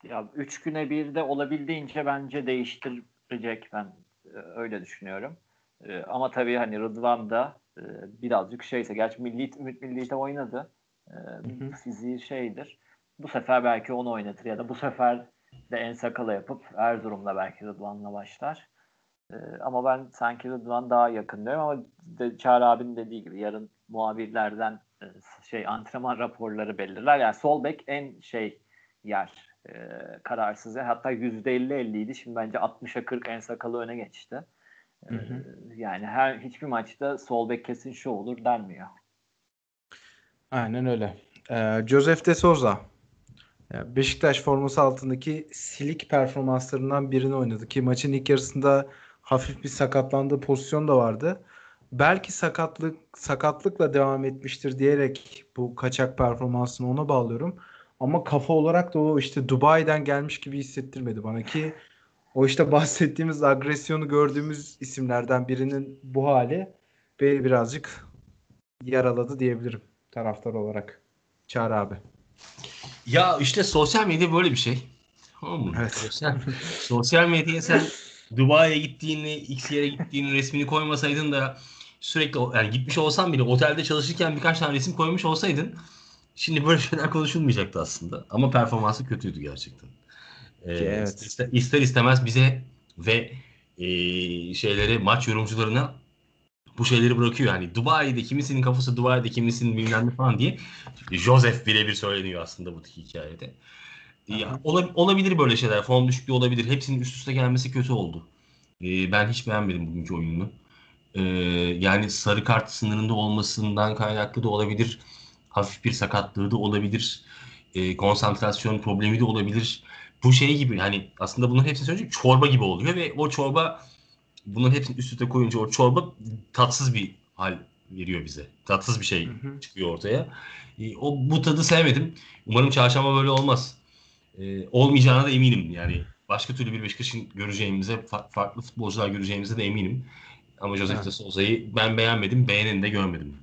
Ya üç güne bir de olabildiğince bence değiştirecek ben e, öyle düşünüyorum. E, ama tabii hani Rıdvan da e, birazcık şeyse gerçi milli Ümit Milli'de oynadı. E, hı hı. Fiziği şeydir. Bu sefer belki onu oynatır ya da bu sefer de en sakala yapıp Erzurum'la belki Rıdvan'la başlar. E, ama ben sanki Rıdvan daha yakın diyorum ama de, Çağrı abinin dediği gibi yarın muhabirlerden e, şey antrenman raporları belirler. Yani sol bek en şey yer e, kararsız. Hatta %50-50'ydi. Şimdi bence 60'a 40 en sakalı öne geçti. E, hı hı. Yani her hiçbir maçta sol bek kesin şu olur denmiyor. Aynen öyle. Ee, Joseph de Souza Beşiktaş forması altındaki silik performanslarından birini oynadı ki maçın ilk yarısında hafif bir sakatlandığı pozisyon da vardı. Belki sakatlık sakatlıkla devam etmiştir diyerek bu kaçak performansını ona bağlıyorum. Ama kafa olarak da o işte Dubai'den gelmiş gibi hissettirmedi bana ki o işte bahsettiğimiz agresyonu gördüğümüz isimlerden birinin bu hali beni birazcık yaraladı diyebilirim taraftar olarak. Çağrı abi. Ya işte sosyal medya böyle bir şey. Tamam Evet. Sosyal, sosyal medyaya sen Dubai'ye gittiğini, X yere gittiğini resmini koymasaydın da sürekli yani gitmiş olsan bile otelde çalışırken birkaç tane resim koymuş olsaydın şimdi böyle şeyler konuşulmayacaktı aslında. Ama performansı kötüydü gerçekten. Ee, evet. ister, ister istemez bize ve e, şeyleri maç yorumcularına bu şeyleri bırakıyor. Yani Dubai'de kimisinin kafası Dubai'de kimisinin bilmem ne falan diye. Joseph birebir söyleniyor aslında bu hikayede. Ya, olabilir böyle şeyler. Form düşüklüğü olabilir. Hepsinin üst üste gelmesi kötü oldu. Ee, ben hiç beğenmedim bugünkü oyununu. Ee, yani sarı kart sınırında olmasından kaynaklı da olabilir. Hafif bir sakatlığı da olabilir. Ee, konsantrasyon problemi de olabilir. Bu şey gibi hani aslında bunların hepsini söyleyince çorba gibi oluyor ve o çorba bunların hepsini üst üste koyunca o çorba tatsız bir hal veriyor bize. Tatsız bir şey hı hı. çıkıyor ortaya. E, o bu tadı sevmedim. Umarım çarşamba böyle olmaz. E, olmayacağına da eminim. Yani başka türlü bir Beşiktaş'ın göreceğimize, fa- farklı futbolcular göreceğimize de eminim. Ama Josef evet. de Souza'yı ben beğenmedim, beğeneni de görmedim.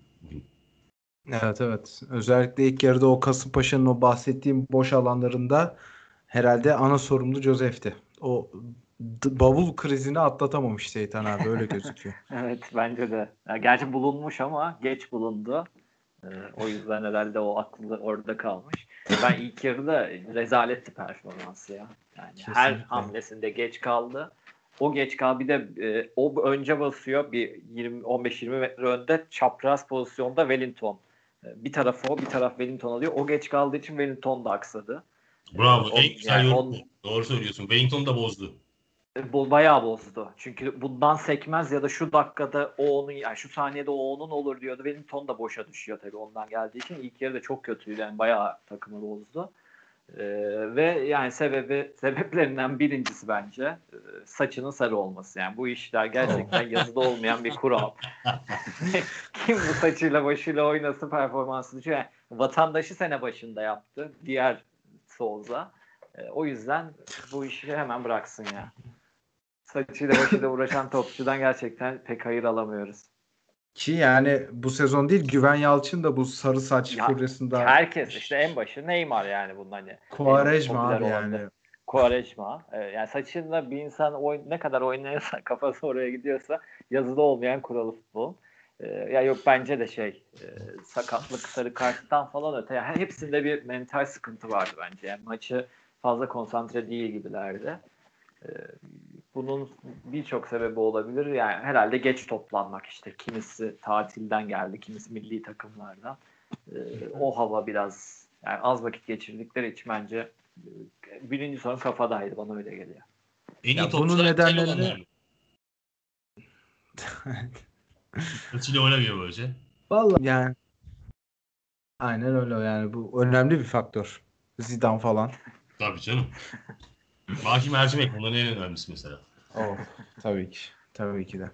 Evet evet. Özellikle ilk yarıda o Kasımpaşa'nın o bahsettiğim boş alanlarında herhalde ana sorumlu Josef'ti. O bavul krizini atlatamamış Seytan abi öyle gözüküyor. evet bence de. Ya, gerçi bulunmuş ama geç bulundu. Ee, o yüzden herhalde o aklı orada kalmış. Ben ilk yarıda rezaletti performansı ya. Yani Kesinlikle. her hamlesinde geç kaldı. O geç kaldı bir de e, o önce basıyor bir 20 15-20 metre önde çapraz pozisyonda Wellington. E, bir taraf o bir taraf Wellington alıyor. O geç kaldığı için Wellington da aksadı. Bravo. E, en güzel yani on, Doğru söylüyorsun. Wellington da bozdu. E, bu bayağı bozdu. Çünkü bundan sekmez ya da şu dakikada o onun yani şu saniyede o onun olur diyordu. Benim ton da boşa düşüyor tabii ondan geldiği için. ilk yarı da çok kötüydü. Yani bayağı takımı bozdu. Ee, ve yani sebebi sebeplerinden birincisi bence e, saçının sarı olması. Yani bu işler gerçekten yazıda olmayan bir kural. Kim bu saçıyla başıyla oynasın performansı düşüyor. Yani vatandaşı sene başında yaptı. Diğer Souza. E, o yüzden bu işi hemen bıraksın ya saçıyla başıyla uğraşan topçudan gerçekten pek hayır alamıyoruz. Ki yani bu sezon değil Güven Yalçın da bu sarı saç ya, furyasında. Herkes işte en başı Neymar yani bunun hani. Quaresma abi yani. Quaresma. Ee, yani saçında bir insan oyn ne kadar oynayırsa kafası oraya gidiyorsa yazıda olmayan kuralı futbol. Ee, ya yok bence de şey e, sakatlık sarı karttan falan öte yani hepsinde bir mental sıkıntı vardı bence. Yani maçı fazla konsantre değil gibilerdi. Bunun birçok sebebi olabilir. Yani herhalde geç toplanmak işte. Kimisi tatilden geldi, kimisi milli takımlardan. Ee, o hava biraz yani az vakit geçirdikleri için bence e, birinci son kafadaydı. Bana öyle geliyor. En iyi bunun nedenlerini Kötüyle oynamıyor böylece. Vallahi yani aynen öyle yani bu önemli bir faktör. Zidane falan. Tabii canım. Mahim mercimek bunların en önemlisi mesela. Oh, tabii ki. Tabii ki de.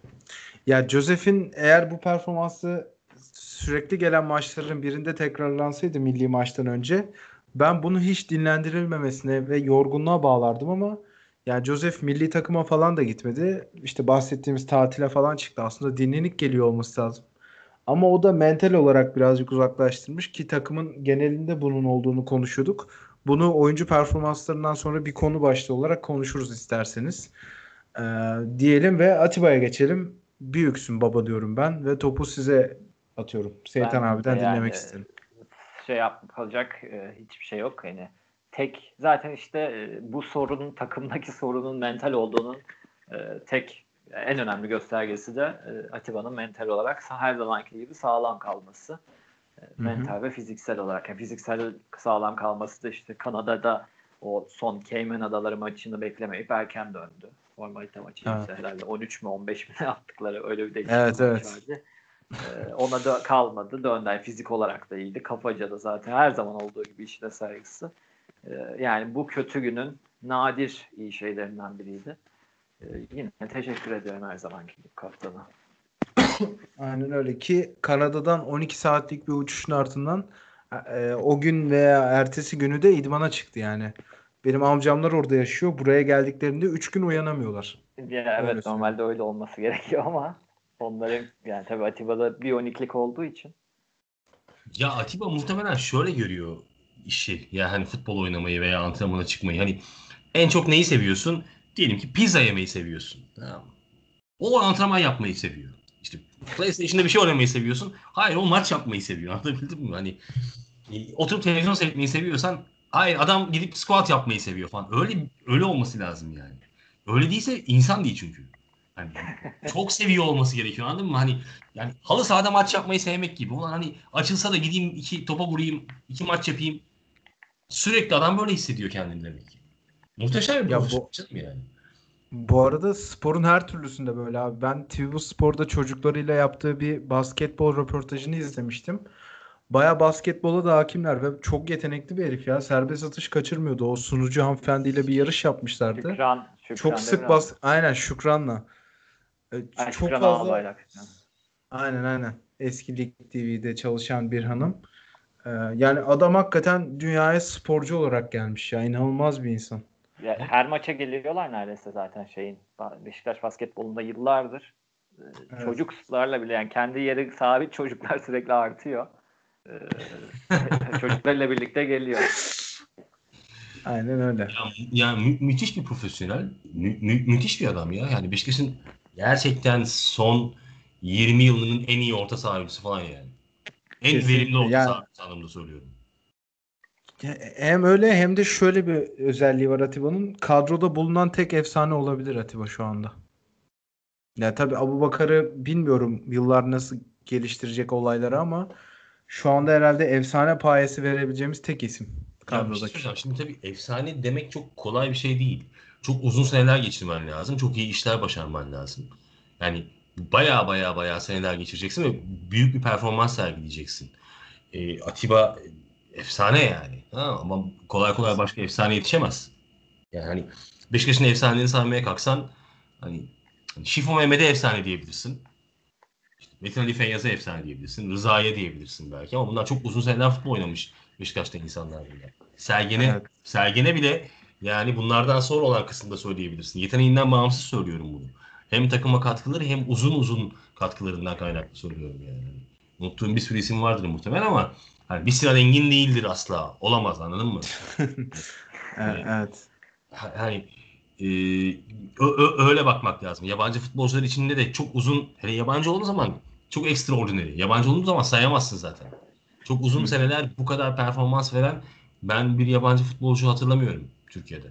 Ya Joseph'in eğer bu performansı sürekli gelen maçların birinde tekrarlansaydı milli maçtan önce ben bunu hiç dinlendirilmemesine ve yorgunluğa bağlardım ama Yani Joseph milli takıma falan da gitmedi. İşte bahsettiğimiz tatile falan çıktı. Aslında dinlenik geliyor olması lazım. Ama o da mental olarak birazcık uzaklaştırmış ki takımın genelinde bunun olduğunu konuşuyorduk. Bunu oyuncu performanslarından sonra bir konu başlığı olarak konuşuruz isterseniz. Ee, diyelim ve Atiba'ya geçelim. Büyüksün baba diyorum ben ve topu size atıyorum. Seytan Ben abiden de yani, dinlemek isterim. Şey yapacak e, hiçbir şey yok. Hani tek zaten işte e, bu sorunun takımdaki sorunun mental olduğunun e, tek en önemli göstergesi de e, Atiba'nın mental olarak her zamanki gibi sağlam kalması. Mental ve fiziksel olarak. Yani fiziksel sağlam kalması da işte Kanada'da o son Cayman Adaları maçını beklemeyip erken döndü. Formalite maçı Evet. işte herhalde 13 mü 15 mi yaptıkları öyle bir değişiklik Evet, evet. vardı. Ee, ona da kalmadı. Döndü. Yani fizik olarak da iyiydi. Kafaca da zaten her zaman olduğu gibi işine saygısı. Ee, yani bu kötü günün nadir iyi şeylerinden biriydi. Ee, yine teşekkür ediyorum her zamanki gibi kaptana. Aynen öyle ki Kanada'dan 12 saatlik bir uçuşun ardından e, o gün veya ertesi günü de idmana çıktı yani. Benim amcamlar orada yaşıyor. Buraya geldiklerinde 3 gün uyanamıyorlar. Ya, Öyle evet söyleyeyim. normalde öyle olması gerekiyor ama onların yani tabii Atiba'da biyoniklik olduğu için Ya Atiba muhtemelen şöyle görüyor işi. Ya hani futbol oynamayı veya antrenmana çıkmayı. Hani en çok neyi seviyorsun? Diyelim ki pizza yemeyi seviyorsun. Tamam. O antrenman yapmayı seviyor. PlayStation'da bir şey oynamayı seviyorsun. Hayır o maç yapmayı seviyor. Anlatabildim mi? Hani e, oturup televizyon seyretmeyi seviyorsan hayır adam gidip squat yapmayı seviyor falan. Öyle öyle olması lazım yani. Öyle değilse insan değil çünkü. Hani çok seviyor olması gerekiyor anladın mı? Hani yani halı sahada maç yapmayı sevmek gibi. Ulan hani açılsa da gideyim iki topa vurayım, iki maç yapayım. Sürekli adam böyle hissediyor kendini demek ki. Muhteşem bir Ya bu- yani. Bu arada sporun her türlüsünde böyle abi. Ben TV Spor'da çocuklarıyla yaptığı bir basketbol röportajını izlemiştim. Baya basketbola da hakimler ve çok yetenekli bir herif ya. Serbest atış kaçırmıyordu. O sunucu hanımefendiyle bir yarış yapmışlardı. Şükran, Şükran Çok sık bas aynen Şükran'la. E, Ay, çok Şükran fazla aynen aynen eski Lig TV'de çalışan bir hanım. Ee, yani adam hakikaten dünyaya sporcu olarak gelmiş ya. İnanılmaz bir insan. Ya, her maça geliyorlar neredeyse zaten şeyin. Beşiktaş basketbolunda yıllardır. Ee, Evet. Çocuklarla bile yani kendi yeri sabit çocuklar sürekli artıyor. Ee, çocuklarla birlikte geliyor. Aynen öyle. Ya, yani mü- müthiş bir profesyonel. Mü- mü- müthiş bir adam ya. Yani Beşiktaş'ın gerçekten son 20 yılının en iyi orta saha oyuncusu falan yani. En Kesinlikle. verimli orta Yani- saha anlamında söylüyorum. Hem öyle hem de şöyle bir özelliği var Atiba'nın. Kadroda bulunan tek efsane olabilir Atiba şu anda. Ya tabii Abubakar'ı bilmiyorum yıllar nasıl geliştirecek olayları ama şu anda herhalde efsane payesi verebileceğimiz tek isim şey kadrodaki. söyleyeceğim. Şimdi tabii efsane demek çok kolay bir şey değil. Çok uzun seneler geçirmen lazım. Çok iyi işler başarman lazım. Yani baya baya baya seneler geçireceksin ve büyük bir performans sergileyeceksin. Ee, Atiba e, efsane yani. Ha, ama kolay kolay başka efsane yetişemez. Yani hani Beşiktaş'ın efsanelerini saymaya kalksan hani, hani Şifo Mehmet'e efsane diyebilirsin. İşte Metin Ali Feyyaz'a efsane diyebilirsin. Rıza'ya diyebilirsin belki ama bunlar çok uzun seneler futbol oynamış Beşiktaş'ta insanlar bunlar. Sergen'e Evet. Sergen'e bile yani bunlardan sonra olan kısımda söyleyebilirsin. Yeteneğinden bağımsız söylüyorum bunu. Hem takıma katkıları hem uzun uzun katkılarından kaynaklı söylüyorum yani. Unuttuğum bir sürü isim vardır muhtemelen ama hani bir Sinan Engin değildir asla. Olamaz anladın mı? Evet. evet. Ha- Hani e, ö- ö- öyle bakmak lazım. Yabancı futbolcular içinde de çok uzun hele yabancı olduğu zaman çok extraordinary. Yabancı olduğu zaman sayamazsın zaten. Çok uzun Hı. seneler bu kadar performans veren ben bir yabancı futbolcu hatırlamıyorum Türkiye'de.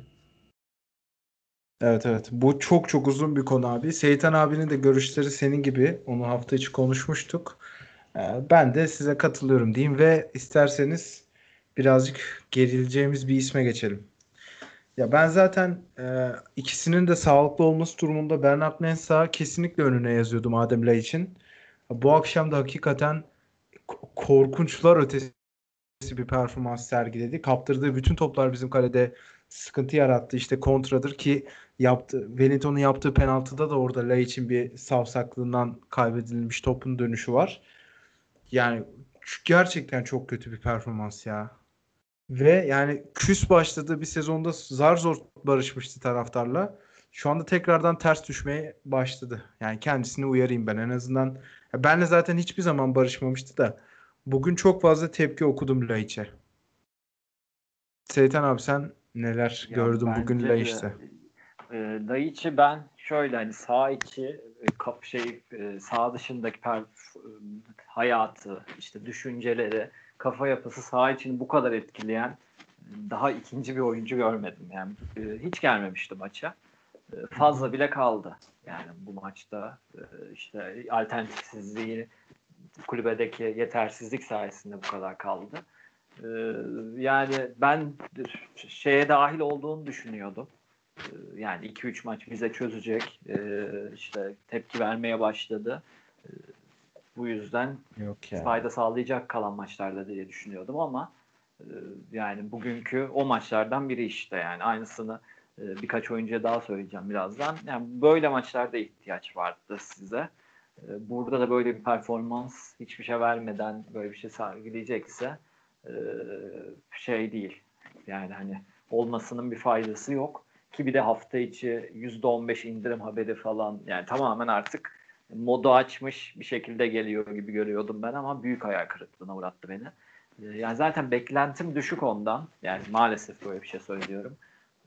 Evet evet. Bu çok çok uzun bir konu abi. Seyitan abinin de görüşleri senin gibi. Onu hafta içi konuşmuştuk. Ee, Ben de size katılıyorum diyeyim ve isterseniz birazcık gerileceğimiz bir isme geçelim. Ya ben zaten e, ikisinin de sağlıklı olması durumunda Bernard Mensah'ı kesinlikle önüne yazıyordum Adem Lay için. Bu akşam da hakikaten ko- korkunçlar ötesi bir performans sergiledi. Kaptırdığı bütün toplar bizim kalede sıkıntı yarattı. İşte kontradır ki yaptı. Wellington'un yaptığı penaltıda da orada Lay için bir savsaklığından kaybedilmiş topun dönüşü var. Yani gerçekten çok kötü bir performans ya. Ve yani küs başladığı bir sezonda zar zor barışmıştı taraftarla. Şu anda tekrardan ters düşmeye başladı. Yani kendisini uyarayım ben en azından. Benle zaten hiçbir zaman barışmamıştı da. Bugün çok fazla tepki okudum Laiç'e. Seytan abi sen neler Ya gördün bugün Laiç'te? E, Laiç'i ben şöyle hani sağ içi kap şey e, sağ dışındaki e, hayatı işte düşünceleri kafa yapısı sağ içini bu kadar etkileyen e, daha ikinci bir oyuncu görmedim yani e, hiç gelmemişti maça E, fazla bile kaldı yani bu maçta e, işte alternatifsizliği kulübedeki yetersizlik sayesinde bu kadar kaldı. E, yani ben şeye dahil olduğunu düşünüyordum. Ee, yani 2-3 maç bize çözecek. Ee, işte tepki vermeye başladı. Ee, bu yüzden Yok ya. fayda sağlayacak kalan maçlarda diye düşünüyordum ama e, yani bugünkü o maçlardan biri işte yani aynısını e, birkaç oyuncuya daha söyleyeceğim birazdan. Yani böyle maçlarda ihtiyaç vardı size. E, Burada da böyle bir performans hiçbir şey vermeden böyle bir şey sergileyecekse e, şey değil. Yani hani olmasının bir faydası yok. Ki bir de hafta içi %15 indirim haberi falan yani tamamen artık modu açmış bir şekilde geliyor gibi görüyordum ben ama büyük hayal kırıklığına uğrattı beni. Ee, Yani zaten beklentim düşük ondan. Yani maalesef böyle bir şey söylüyorum.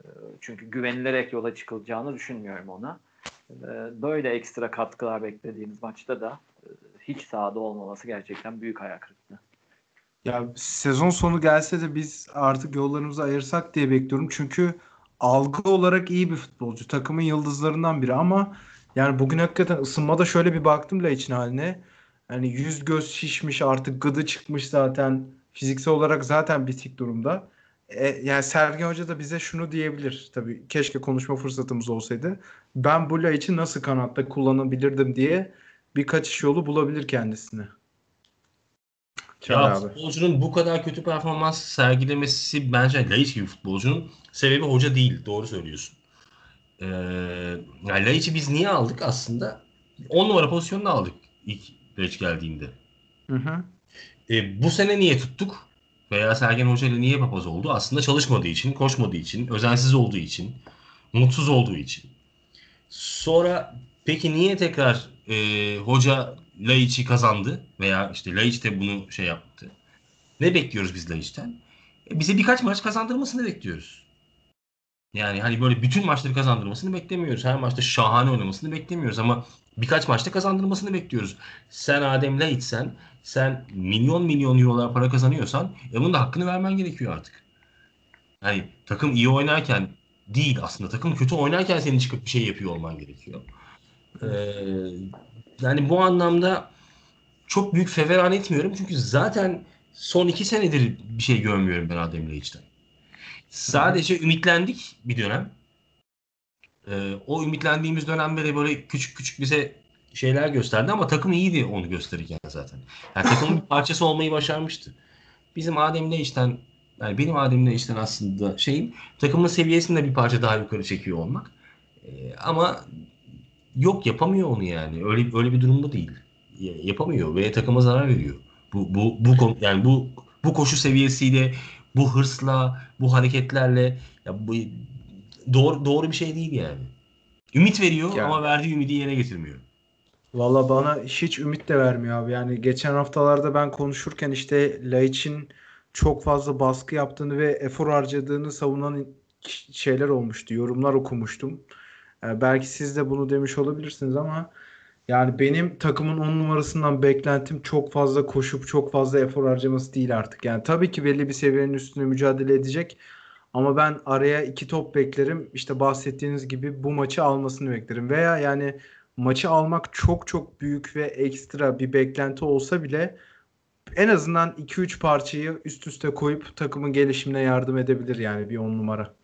Ee, Çünkü güvenilerek yola çıkılacağını düşünmüyorum ona. Ee, Böyle ekstra katkılar beklediğimiz maçta da e, hiç sahada olmaması gerçekten büyük hayal kırıklığı. Ya sezon sonu gelse de biz artık yollarımızı ayırsak diye bekliyorum. Çünkü algı olarak iyi bir futbolcu. Takımın yıldızlarından biri ama yani bugün hakikaten ısınmada şöyle bir baktım Laiç'in haline. Hani yüz göz şişmiş artık gıdı çıkmış zaten. Fiziksel olarak zaten bitik durumda. E, yani Sergen Hoca da bize şunu diyebilir. Tabii keşke konuşma fırsatımız olsaydı. Ben bu Laiç'i nasıl kanatta kullanabilirdim diye birkaç yolu bulabilir kendisine. Ya abi. futbolcunun bu kadar kötü performans sergilemesi bence Laiç gibi futbolcunun sebebi hoca değil. Doğru söylüyorsun. Ee, yani Laiç'i biz niye aldık aslında? 10 numara pozisyonunu aldık ilk Laiç geldiğinde. Hı hı. E, bu sene niye tuttuk? Veya Sergen Hoca ile niye papaz oldu? Aslında çalışmadığı için, koşmadığı için, özensiz olduğu için, mutsuz olduğu için. Sonra peki niye tekrar e, hoca Laiç'i kazandı? Veya işte Laiç de bunu şey yaptı. Ne bekliyoruz biz Laiç'ten? E, bize birkaç maç kazandırmasını bekliyoruz. Yani hani böyle bütün maçları kazandırmasını beklemiyoruz. Her maçta şahane oynamasını beklemiyoruz ama birkaç maçta kazandırmasını bekliyoruz. Sen Adem Laiç'sen, sen milyon milyon eurolar para kazanıyorsan e bunun da hakkını vermen gerekiyor artık. Yani takım iyi oynarken değil aslında. Takım kötü oynarken senin çıkıp bir şey yapıyor olman gerekiyor. Ee, yani bu anlamda çok büyük feveran etmiyorum. Çünkü zaten son iki senedir bir şey görmüyorum ben Adem Laiç'ten. Sadece ümitlendik bir dönem. Ee, o ümitlendiğimiz dönemde de böyle küçük küçük bize şeyler gösterdi ama takım iyiydi onu gösterirken zaten. Yani takımın bir parçası olmayı başarmıştı. Bizim Adem Laiç'ten yani benim Adem Laiç'ten aslında şeyim takımın seviyesinde bir parça daha yukarı çekiyor olmak. Ee, ama yok yapamıyor onu yani. Öyle öyle bir durumda değil. Ya- Yapamıyor ve takıma zarar veriyor. Bu bu bu yani bu bu koşu seviyesiyle, bu hırsla, bu hareketlerle ya bu doğru doğru bir şey değil yani. Ümit veriyor Yani. ama verdiği ümidi yerine getirmiyor. Valla bana hiç ümit de vermiyor abi. Yani geçen haftalarda ben konuşurken işte Laiç'in çok fazla baskı yaptığını ve efor harcadığını savunan şeyler olmuştu. Yorumlar okumuştum. Ee, belki siz de bunu demiş olabilirsiniz ama yani benim takımın 10 numarasından beklentim çok fazla koşup çok fazla efor harcaması değil artık. Yani tabii ki belli bir seviyenin üstünde mücadele edecek ama ben araya iki top beklerim. İşte bahsettiğiniz gibi bu maçı almasını beklerim. Veya yani maçı almak çok çok büyük ve ekstra bir beklenti olsa bile en azından 2-3 parçayı üst üste koyup takımın gelişimine yardım edebilir yani bir 10 numara.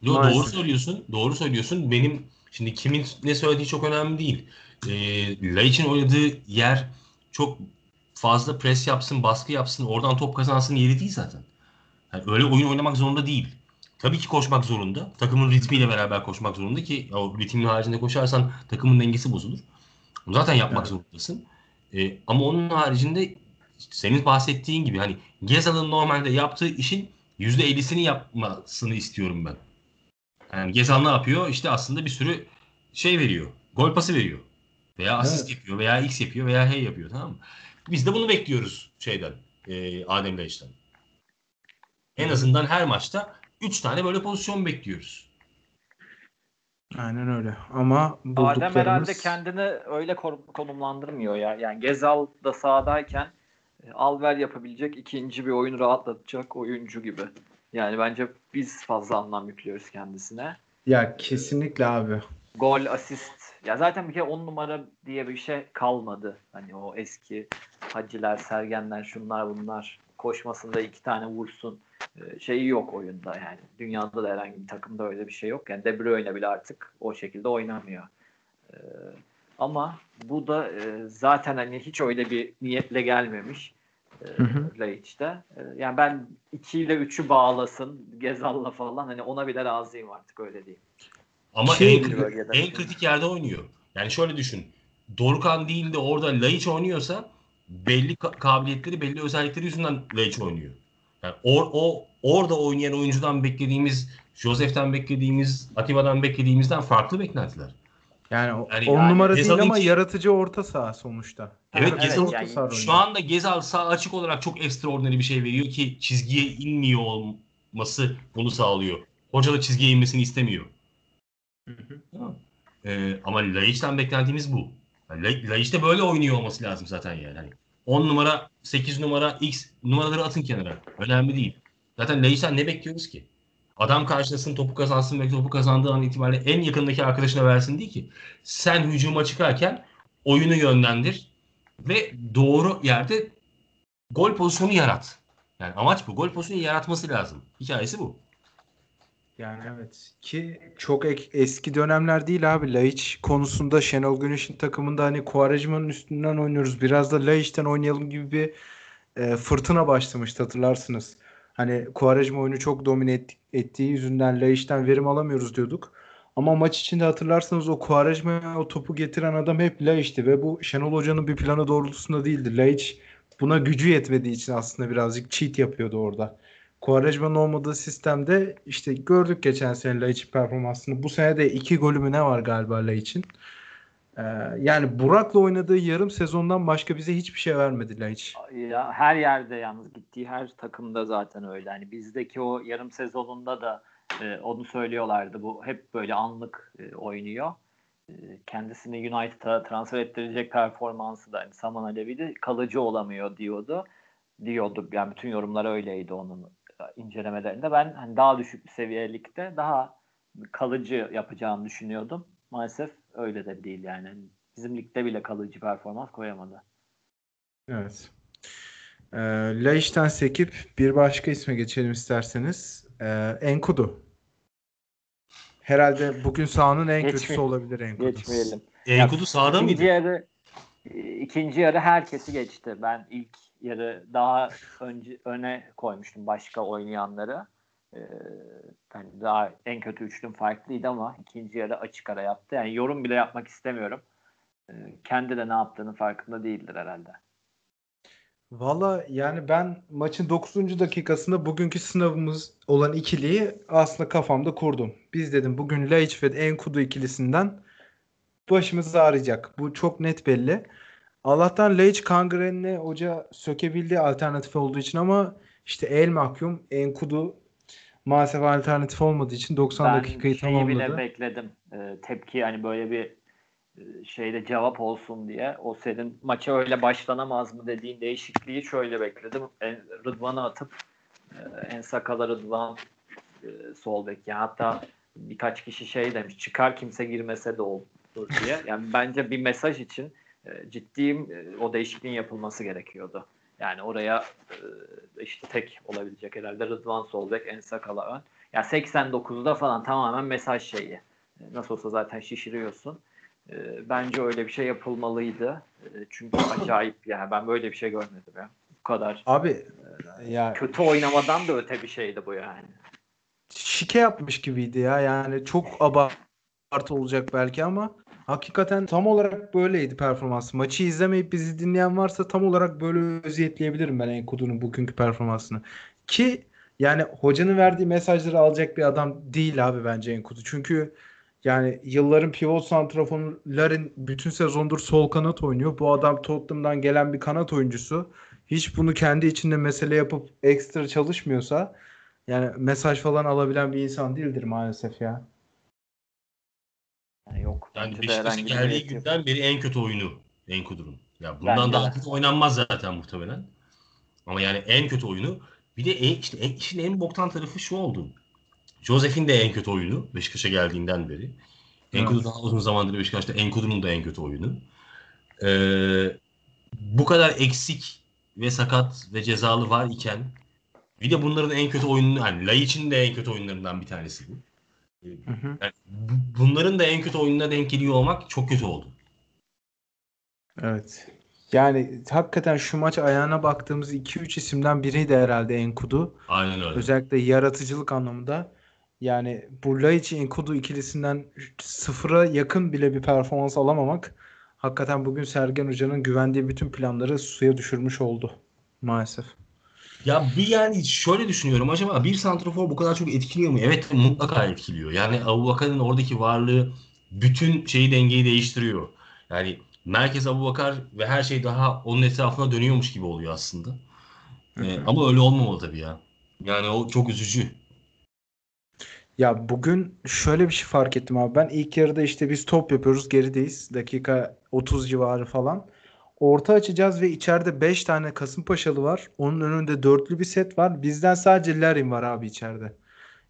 Maalesef. doğru söylüyorsun. Doğru söylüyorsun. Benim şimdi kimin ne söylediği çok önemli değil. Ee, Laiç'in oynadığı yer çok fazla pres yapsın, baskı yapsın, oradan top kazansın yeri değil zaten. Yani öyle oyun oynamak zorunda değil. Tabii ki koşmak zorunda. Takımın ritmiyle beraber koşmak zorunda ki o ritmin haricinde koşarsan takımın dengesi bozulur. Zaten yapmak Evet. zorundasın. Ee, ama onun haricinde senin bahsettiğin gibi hani Gezal'ın normalde yaptığı işin %50'sini yapmasını istiyorum ben. Yani Gezal ne yapıyor? İşte aslında bir sürü şey veriyor. Gol pası veriyor. Veya asist Evet. yapıyor veya X yapıyor veya H yapıyor tamam mı? Biz de bunu bekliyoruz şeyden. E, Adem Laiç'ten. En azından her maçta 3 tane böyle pozisyon bekliyoruz. Aynen öyle. Ama Adem bulduklarımız... herhalde kendini öyle konumlandırmıyor ya. Yani Gezal da sahadayken e, alver yapabilecek ikinci bir oyun rahatlatacak oyuncu gibi. Yani bence biz fazla anlam yüklüyoruz kendisine. Ya kesinlikle abi. Gol, asist. Ya zaten bir kere on numara diye bir şey kalmadı. Hani o eski Haciler, Sergenler, şunlar bunlar koşmasında iki tane vursun e, şeyi yok oyunda yani. Dünyada da herhangi bir takımda öyle bir şey yok. Yani De Bruyne bile artık o şekilde oynamıyor. E, ama bu da e, zaten hani hiç öyle bir niyetle gelmemiş. Hı hı. Laiç'te. E, yani ben 2 ile 3'ü bağlasın Gezal'la falan hani ona bile razıyım artık öyle diyeyim. Ama Şey- en, kri- Bölgede. en kritik yerde oynuyor. Yani şöyle düşün. Dorukhan değil de orada Laiç oynuyorsa belli ka- kabiliyetleri, belli özellikleri yüzünden Laiç oynuyor. Yani or, o orada oynayan oyuncudan beklediğimiz, Josef'ten beklediğimiz, Atiba'dan beklediğimizden farklı beklentiler. Yani Yani- on yani numara değil Gezal'ın ama ki- yaratıcı orta saha sonuçta. Evet, Evet, Gezal yani saha Şu anda Gezal sağ açık olarak çok ekstraordinary bir şey veriyor ki çizgiye inmiyor olması bunu sağlıyor. Hoca da çizgiye inmesini istemiyor. Tamam. Ee, ama Laiç'ten beklentimiz bu. Yani La- Laiç de böyle oynuyor olması lazım zaten yani. Hani 10 numara, 8 numara, X numaraları atın kenara. Önemli değil. Zaten Laiç'ten ne bekliyoruz ki? Adam karşılasın topu kazansın ve topu kazandığı an itibariyle en yakındaki arkadaşına versin değil ki. Sen hücuma çıkarken oyunu yönlendir ve doğru yerde gol pozisyonu yarat. Yani amaç bu. Gol pozisyonu yaratması lazım. Hikayesi bu. Yani evet ki çok ek- eski dönemler değil abi. Laiç konusunda Şenol Güneş'in takımında hani Quaresma'nın üstünden oynuyoruz. Biraz da Laiç'ten oynayalım gibi bir e, fırtına başlamıştı hatırlarsınız. Hani Quaresma oyunu çok domine et- ettiği yüzünden Laiç'ten verim alamıyoruz diyorduk. Ama maç içinde hatırlarsanız o Quaresma'ya o topu getiren adam hep Laiç'ti ve bu Şenol Hoca'nın bir planı doğrultusunda değildi. Laiç buna gücü yetmediği için aslında birazcık cheat yapıyordu orada. Quaresma'nın olmadığı sistemde işte gördük geçen sene Laiç'in performansını. Bu sene de iki golü mü ne var galiba Laiç'in. Ee, yani Burak'la oynadığı yarım sezondan başka bize hiçbir şey vermedi Laiç. Ya her yerde yalnız gittiği her takımda zaten öyle. Hani bizdeki o yarım sezonunda da e, onu söylüyorlardı. Bu hep böyle anlık e, oynuyor. E, kendisini United'a transfer ettirecek performansı da hani Saman Alevi'de kalıcı olamıyor diyordu. Diyordu. Yani bütün yorumlar öyleydi onun e, incelemelerinde. Ben hani daha düşük bir seviyelikte daha kalıcı yapacağını düşünüyordum. Maalesef öyle de değil yani. Bizim ligde bile kalıcı performans koyamadı. Evet. Ee, Laiç'ten sekip bir başka isme geçelim isterseniz. Ee, Enkudu. Herhalde bugün sahanın en Geçme- kötüsü olabilir Enkudu. Geçmeyelim. Enkudu İkinci mıydı? yarı ikinci yarı herkesi geçti. Ben ilk yarı daha önce öne koymuştum başka oynayanları. Ee, hani daha en kötü üçlüm farklıydı ama ikinci yarı açık ara yaptı. Yani yorum bile yapmak istemiyorum. Ee, kendi de ne yaptığının farkında değildir herhalde. Valla yani ben maçın 9. dakikasında bugünkü sınavımız olan ikiliyi aslında kafamda kurdum. Biz dedim bugün Laiç ve Enkudu ikilisinden başımız ağrıyacak. Bu çok net belli. Allah'tan Laiç kangrenini hoca sökebildi alternatif olduğu için ama işte el mahkum Enkudu maalesef alternatif olmadığı için 90 ben dakikayı şeyi bile tamamladı. bekledim. Ee, tepki hani böyle bir e, şeyde cevap olsun diye. O senin maça öyle başlanamaz mı dediğin değişikliği şöyle bekledim. En, Rıdvan'ı atıp e, en sakala Rıdvan e, sol bek. Yani hatta birkaç kişi şey demiş çıkar kimse girmese de olur diye. Yani bence bir mesaj için e, ciddiyim e, o değişikliğin yapılması gerekiyordu. Yani oraya işte tek olabilecek herhalde Rıdvan sol bek en sakala ön. Ya 89'da falan tamamen mesaj şeyi. Nasıl olsa zaten şişiriyorsun. Bence öyle bir şey yapılmalıydı. Çünkü acayip yani ben böyle bir şey görmedim ya. Bu kadar Abi ya kötü oynamadan da öte bir şeydi bu yani. şike yapmış gibiydi ya. Yani çok abartı olacak belki ama hakikaten tam olarak böyleydi performansı. Maçı izlemeyip bizi dinleyen varsa tam olarak böyle özetleyebilirim ben Enkudu'nun bugünkü performansını. Ki yani hocanın verdiği mesajları alacak bir adam değil abi bence Enkudu. Çünkü yani yılların pivot santraforların bütün sezondur sol kanat oynuyor. Bu adam Tottenham'dan gelen bir kanat oyuncusu. Hiç bunu kendi içinde mesele yapıp ekstra çalışmıyorsa yani mesaj falan alabilen bir insan değildir maalesef ya. Yani yok. Yani bir geldiği yok. günden beri en kötü oyunu Enkudu'nun. Ya bundan Bence daha de. kötü oynanmaz zaten muhtemelen. Ama yani en kötü oyunu bir de en, işte en, işin en boktan tarafı şu oldu. Josef'in de en kötü oyunu Beşiktaş'a geldiğinden beri. Enkudu Evet. daha uzun zamandır Beşiktaş'ta Enkudu'nun da en kötü oyunu. Ee, bu kadar eksik ve sakat ve cezalı var iken bir de bunların en kötü oyunu hani Laiç'in de en kötü oyunlarından bir tanesi bu. Hı hı. Yani bu- bunların da en kötü oyununa denk geliyor olmak çok kötü oldu. Evet. Yani hakikaten şu maç ayağına baktığımız 2-3 isimden biriydi herhalde Enkudu. Aynen öyle. Özellikle yaratıcılık anlamında. Yani bu Laiç Enkudu ikilisinden sıfıra yakın bile bir performans alamamak hakikaten bugün Sergen Hoca'nın güvendiği bütün planları suya düşürmüş oldu maalesef. Ya bir yani şöyle düşünüyorum acaba bir santrafor bu kadar çok etkiliyor mu? Evet mutlaka etkiliyor. Yani Abubakar'ın oradaki varlığı bütün şeyi dengeyi değiştiriyor. Yani merkez Abubakar ve her şey daha onun etrafına dönüyormuş gibi oluyor aslında. Ee, ama öyle olmamalı tabii ya. Yani o çok üzücü. Ya bugün şöyle bir şey fark ettim abi. Ben ilk yarıda işte biz top yapıyoruz gerideyiz. Dakika 30 civarı falan. Orta açacağız ve içeride 5 tane Kasımpaşalı var. Onun önünde dörtlü bir set var. Bizden sadece Larin var abi içeride.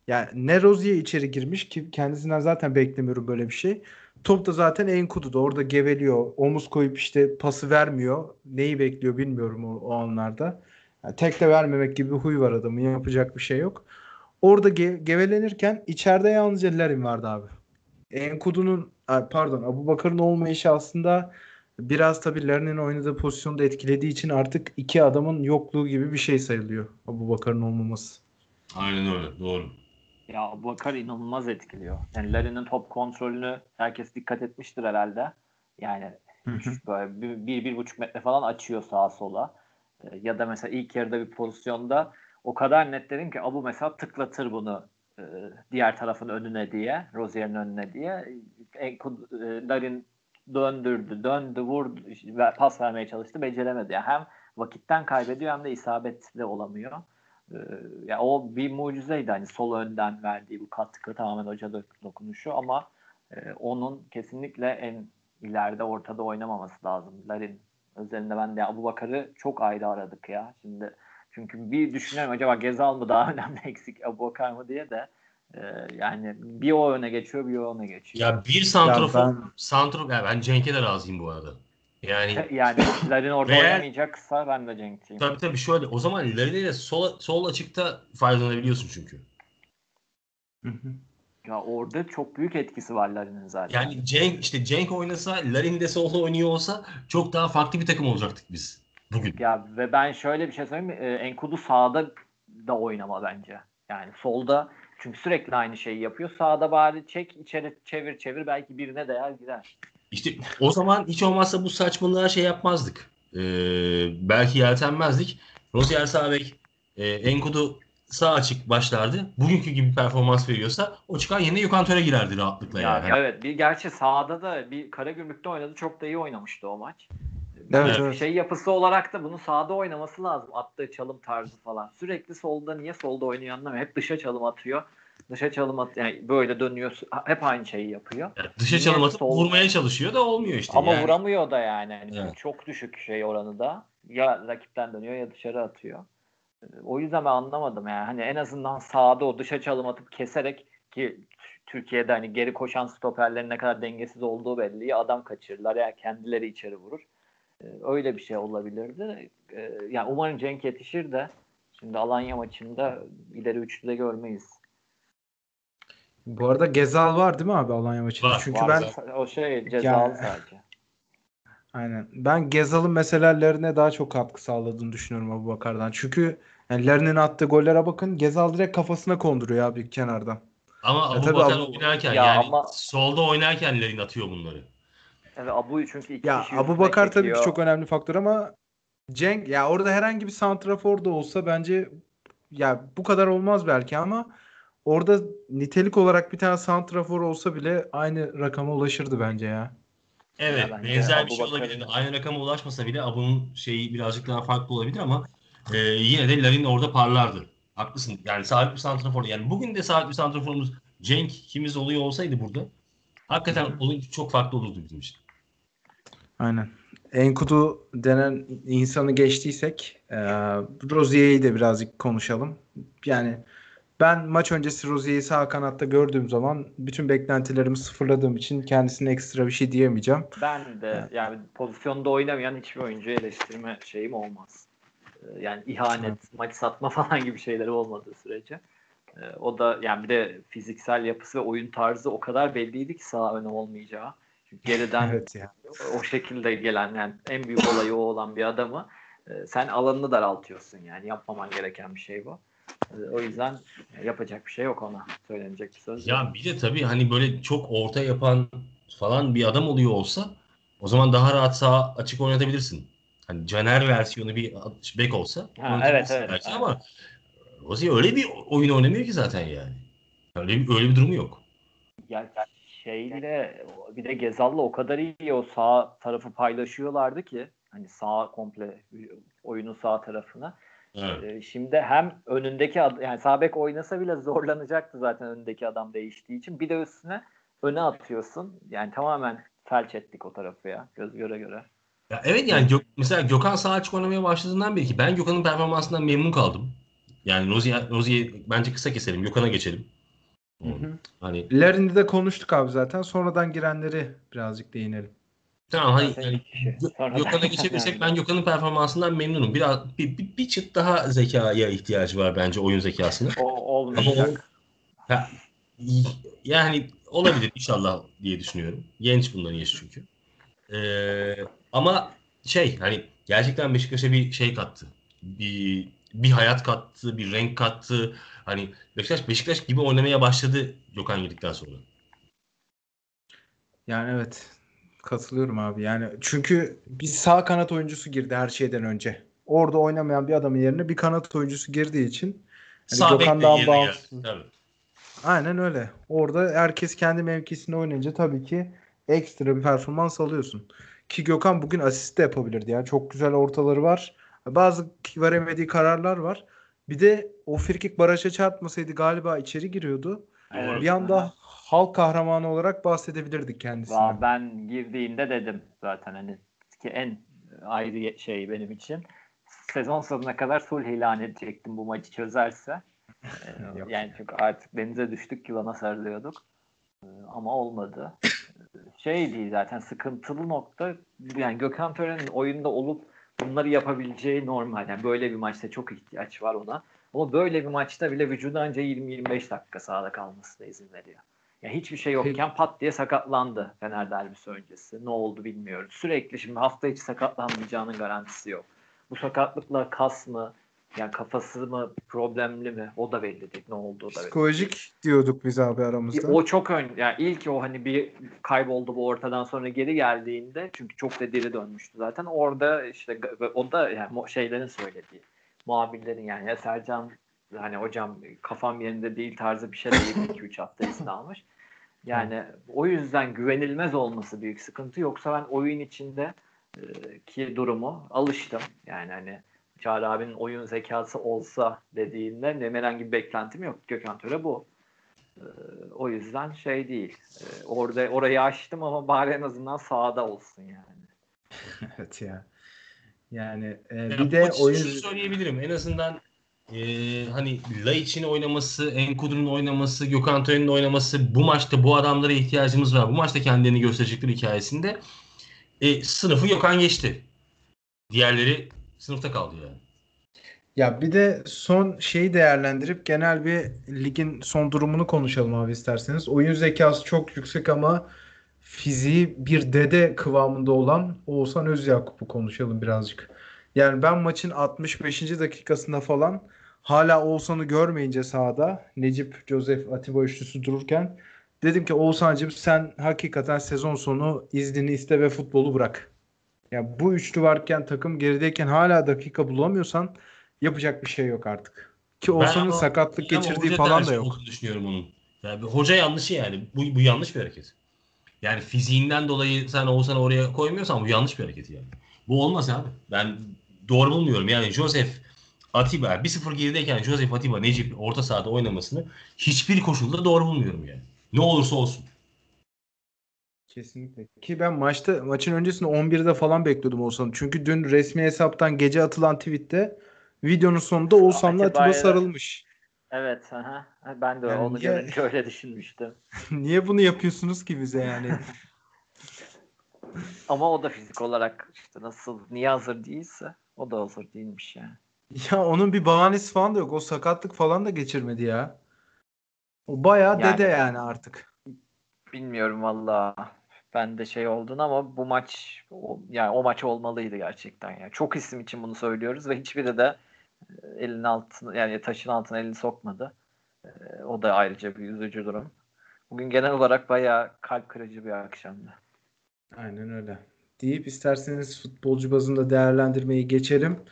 Yani ne Rozier içeri girmiş ki kendisinden zaten beklemiyorum böyle bir şey. Top da zaten Enkudu'da orada geveliyor. Omuz koyup işte pası vermiyor. Neyi bekliyor bilmiyorum o, o anlarda. Yani tek de vermemek gibi bir huy var adamın. Yapacak bir şey yok. Orada ge- gevelenirken içeride yalnızca Larin vardı abi. Enkudu'nun pardon Abubakar'ın olmayışı aslında biraz tabii Larin'in oynadığı pozisyonu da etkilediği için artık iki adamın yokluğu gibi bir şey sayılıyor Abubakar'ın olmaması. Aynen öyle. Doğru. Ya Abubakar inanılmaz etkiliyor. Yani Larin'in top kontrolünü herkes dikkat etmiştir herhalde. Yani böyle bir, bir, bir buçuk metre falan açıyor sağa sola. Ee, Ya da mesela ilk yarıda bir pozisyonda o kadar net dedim ki Abu mesela tıklatır bunu e, diğer tarafın önüne diye, Rozier'in önüne diye. E, Larin döndürdü, döndü, vurdu, pas vermeye çalıştı, beceremedi. Yani hem vakitten kaybediyor hem de isabetli olamıyor. Ee, ya o bir mucizeydi hani sol önden verdiği bu katkı tamamen hoca dok- dokunuşu ama e, onun kesinlikle en ileride ortada oynamaması lazım. Larin özelinde ben de Abu Bakar'ı çok ayrı aradık ya. Şimdi çünkü bir düşünüyorum acaba Gezal mı daha önemli eksik Abu Bakar mı diye de e, yani bir o öne geçiyor bir o öne geçiyor. Ya bir santrafor, Ya ben- santrafor, ya ben Cenk'e de razıyım bu arada. Yani Yani Larin orada Veya- oynamayacaksa ben de Cenk'ciyim. tabii tabii şöyle o zaman Larin'e de sol, sol açıkta faydalanabiliyorsun çünkü. Hı hı. Ya orada çok büyük etkisi var Larin'in zaten. Yani Cenk işte Cenk oynasa, Larin de solda oynuyor olsa çok daha farklı bir takım olacaktık biz bugün. Ya ve ben şöyle bir şey söyleyeyim mi? Ee, Enkudu sağda da oynama bence. Yani solda çünkü sürekli aynı şeyi yapıyor. Sağda bari çek içeri çevir çevir belki birine değer gider. İşte o zaman hiç olmazsa bu saçmalığa şey yapmazdık. Ee, belki yeltenmezdik. Rozier sağ bek, e, Enkudu sağ açık başlardı. Bugünkü gibi performans veriyorsa o çıkan yerine Gökhan Töre girerdi rahatlıkla Ya, yani. evet bir gerçi sağda da bir Karagümrük'te oynadı. Çok da iyi oynamıştı o maç. Evet, Evet. Şey yapısı olarak da bunu sağda oynaması lazım. Attığı çalım tarzı falan. Sürekli solda niye solda oynuyor anlamıyorum. Hep dışa çalım atıyor. Dışa çalım at yani böyle dönüyor. Hep aynı şeyi yapıyor. Yani dışa Niye çalım atıp sol- vurmaya çalışıyor da olmuyor işte. Ama yani. vuramıyor da yani. Hani Evet. Çok düşük şey oranı da. Ya rakipten dönüyor ya dışarı atıyor. Ee, O yüzden ben anlamadım yani. Hani en azından sağda o dışa çalım atıp keserek ki Türkiye'de hani geri koşan stoperlerin ne kadar dengesiz olduğu belli. Ya adam kaçırırlar ya kendileri içeri vurur. Ee, Öyle bir şey olabilirdi. Ee, Yani umarım Cenk yetişir de şimdi Alanya maçında ileri üçlüde görmeyiz. Bu arada Gezal var değil mi abi Alanya maçında? Var, Çünkü Var ben zaten. o şey cezalı Yani- sadece. aynen ben Gezal'ın mesela Larin'e daha çok katkı sağladığını düşünüyorum Abubakar'dan. Çünkü yani Larin'in attığı gollere bakın Gezal direkt kafasına konduruyor abi kenardan. Ama Ya Abu Bakar Abu- oynarken Ya yani ama- solda oynarken Larin atıyor bunları. Evet Abu'yu çünkü iki Ya kişi Abu Bakar tabii ki çok önemli faktör ama Cenk ya orada herhangi bir santrafor da olsa bence ya bu kadar olmaz belki ama orada nitelik olarak bir tane santrafor olsa bile aynı rakama ulaşırdı bence ya. Evet, Ya bence benzer bir şey olabilir. Aynı rakama ulaşmasa bile Abu'nun şeyi birazcık daha farklı olabilir ama e, yine de Larin orada parlardı. Haklısın. Yani sahip bir santrafor. Yani bugün de sahip bir santraforumuz Cenk kimiz oluyor olsaydı burada hakikaten oyun çok farklı olurdu bizim için. Aynen. Enkudu denen insanı geçtiysek e, Rozier'i de birazcık konuşalım. Yani ben maç öncesi Rozier'i sağ kanatta gördüğüm zaman bütün beklentilerimi sıfırladığım için kendisine ekstra bir şey diyemeyeceğim. Ben de yani pozisyonda oynamayan hiçbir oyuncuyu eleştirme şeyim olmaz. Ee, Yani ihanet, maç satma falan gibi şeyleri olmadığı sürece. Ee, O da yani bir de fiziksel yapısı ve oyun tarzı o kadar belliydi ki sağ öne olmayacağı. Geriden Evet ya. o şekilde gelen yani en büyük olayı o olan bir adamı e, sen alanını daraltıyorsun yani yapmaman gereken bir şey bu. E, O yüzden yapacak bir şey yok ona. Söylenecek bir söz yok. Ya bir de tabii hani böyle çok orta yapan falan bir adam oluyor olsa o zaman daha rahat sağ açık oynatabilirsin. Hani Caner versiyonu bir bek olsa Ha, evet, evet, belki evet. ama Rozier öyle bir oyun oynamıyor ki zaten yani. Öyle bir, öyle bir durumu yok. Ya şeyle bir de Gezal'la o kadar iyi o sağ tarafı paylaşıyorlardı ki hani sağ komple oyunun sağ tarafını. Evet. Ee, Şimdi hem önündeki ad- yani sağ bek oynasa bile zorlanacaktı zaten önündeki adam değiştiği için. Bir de üstüne öne atıyorsun. Yani tamamen felç ettik o tarafı ya göz göre göre. Ya evet yani Gök- mesela Gökhan sağ açık oynamaya başladığından beri ki ben Gökhan'ın performansından memnun kaldım. Yani Rozier, Rozier'i bence kısa keselim. Gökhan'a geçelim. Hı hı. Hani Larin'i de konuştuk abi zaten. Sonradan girenleri birazcık değinelim. tamam hani yani Gökhan'a geçebilirsek ben Gökhan'ın performansından memnunum. Biraz bir, bir, bir çıt daha zekaya ihtiyacı var bence oyun zekasına. O olmayacak. Ha, yani olabilir inşallah diye düşünüyorum. Genç bunların yaşı çünkü. Ee, ama şey hani gerçekten Beşiktaş'a bir şey kattı. Bir bir hayat kattı, bir renk kattı. Hani Beşiktaş Beşiktaş gibi oynamaya başladı Gökhan girdikten sonra. Yani evet. Katılıyorum abi. Yani çünkü bir sağ kanat oyuncusu girdi her şeyden önce. Orada oynamayan bir adamın yerine bir kanat oyuncusu girdiği için hani Sağ Gökhan bekle daha yerine bağımsız. Tabii. Aynen öyle. Orada herkes kendi mevkisinde oynayınca tabii ki ekstra bir performans alıyorsun. Ki Gökhan bugün asist de yapabilirdi. Yani çok güzel ortaları var. Bazı veremediği kararlar var. Bir de o frikik baraja çarpmasaydı galiba içeri giriyordu. Evet. Bir anda halk kahramanı olarak bahsedebilirdik kendisine. Ben girdiğinde dedim zaten hani ki en ayrı şey benim için. Sezon sonuna kadar sulh ilan edecektim bu maçı çözerse. Ee, Yok. yani çünkü artık denize düştük yılana sarılıyorduk. Ee, Ama olmadı. Şey değil zaten sıkıntılı nokta yani Gökhan Tören'in oyunda olup bunları yapabileceği normal. Yani böyle bir maçta çok ihtiyaç var ona. Ama böyle bir maçta bile vücudu anca 20-25 dakika sahada kalmasına izin veriyor. Ya hiçbir şey yokken pat diye sakatlandı Fener derbisi öncesi. Ne oldu bilmiyoruz. Sürekli şimdi hafta içi sakatlanmayacağının garantisi yok. Bu sakatlıkla kas mı, yani kafası mı problemli mi o da belli değil. Ne olduğu da belli. Psikolojik diyorduk biz abi aramızda. O çok ön yani ilk o hani bir kayboldu bu ortadan sonra geri geldiğinde çünkü çok da diri dönmüştü zaten. Orada işte o da yani şeylerin söylediği muhabirlerin yani ya Sercan hani hocam kafam yerinde değil tarzı bir şey değil 2-3 hafta izin almış. Yani o yüzden güvenilmez olması büyük sıkıntı. Yoksa ben oyun içinde ki durumu alıştım. Yani hani Çağrı abinin oyun zekası olsa dediğinde benim herhangi bir beklentim yok. Gökhan Töre bu. Ee, o yüzden şey değil. Ee, orada orayı açtım ama bari en azından sahada olsun yani. Evet ya. Yani e, Ya bir de oyun söyleyebilirim. En azından e, hani Laiç'in oynaması, Enkudu'nun oynaması, Gökhan Tören'in oynaması bu maçta bu adamlara ihtiyacımız var. Bu maçta kendilerini gösterecekler hikayesinde. E, sınıfı Gökhan geçti. Diğerleri sınıfta kaldı yani. Ya bir de son şeyi değerlendirip genel bir ligin son durumunu konuşalım abi isterseniz. Oyun zekası çok yüksek ama fiziği bir dede kıvamında olan Oğuzhan Özyakup'u konuşalım birazcık. Yani ben maçın 65. dakikasında falan hala Oğuzhan'ı görmeyince sahada Necip, Joseph, Atiba üçlüsü dururken dedim ki Oğuzhan'cığım sen hakikaten sezon sonu iznini iste ve futbolu bırak. Ya bu üçlü varken takım gerideyken hala dakika bulamıyorsan yapacak bir şey yok artık. Ki Oğuzhan'ın sakatlık geçirdiği falan da yok. düşünüyorum onun. Yani bir hoca yanlışı yani. Bu, bu yanlış bir hareket. Yani fiziğinden dolayı sen Oğuzhan'ı oraya koymuyorsan bu yanlış bir hareket yani. Bu olmaz abi. Ben doğru bulmuyorum. Yani Joseph Atiba 1-0 gerideyken Joseph Atiba Necip orta sahada oynamasını hiçbir koşulda doğru bulmuyorum yani. Ne olursa olsun. Kesinlikle. Ki ben maçta maçın öncesinde 11'de falan bekliyordum Oğuzhan'ı. Çünkü dün resmi hesaptan gece atılan tweette videonun sonunda Oğuzhan'la Atiba sarılmış. Evet. Aha. Ben de Yani onu niye- görünce öyle düşünmüştüm. Niye bunu yapıyorsunuz ki bize yani? Ama o da fizik olarak işte nasıl niye hazır değilse o da hazır değilmiş yani. ya onun bir bahanesi falan da yok. O sakatlık falan da geçirmedi ya. O bayağı Yani- dede yani artık. Bilmiyorum valla. Ben de şey oldun ama bu maç o, yani o maç olmalıydı gerçekten ya. Çok isim için bunu söylüyoruz ve hiçbiri de e, elinin altına yani taşın altına elini sokmadı. E, O da ayrıca bir üzücü durum. Bugün genel olarak bayağı kalp kırıcı bir akşamdı. Aynen öyle. Deyip isterseniz futbolcu bazında değerlendirmeyi geçelim.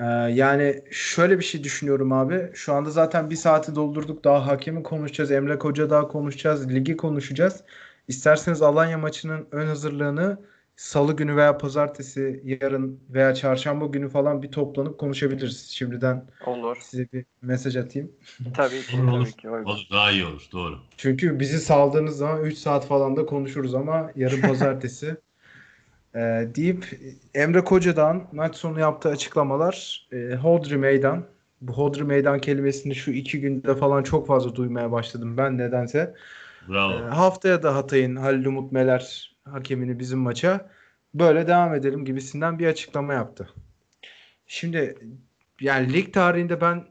Ee, yani şöyle bir şey düşünüyorum abi. Şu anda zaten bir saati doldurduk. Daha hakemi konuşacağız. Emre Koca daha konuşacağız. Ligi konuşacağız. İsterseniz Alanya maçının ön hazırlığını salı günü veya pazartesi yarın veya çarşamba günü falan bir toplanıp konuşabiliriz. Şimdiden Olur. size bir mesaj atayım. Tabii ki Olur, olur. tabii ki. uygun. Olur, daha iyi olur. Doğru. Çünkü bizi saldığınız zaman 3 saat falan da konuşuruz ama yarın pazartesi Ee, deyip Emre Koca'dan maç sonu yaptığı açıklamalar e, Hodri Meydan. Bu Hodri Meydan kelimesini şu iki günde falan çok fazla duymaya başladım ben nedense. Bravo. Ee, haftaya da Hatay'ın Halil Umut Meler hakemini bizim maça böyle devam edelim gibisinden bir açıklama yaptı. Şimdi yani lig tarihinde ben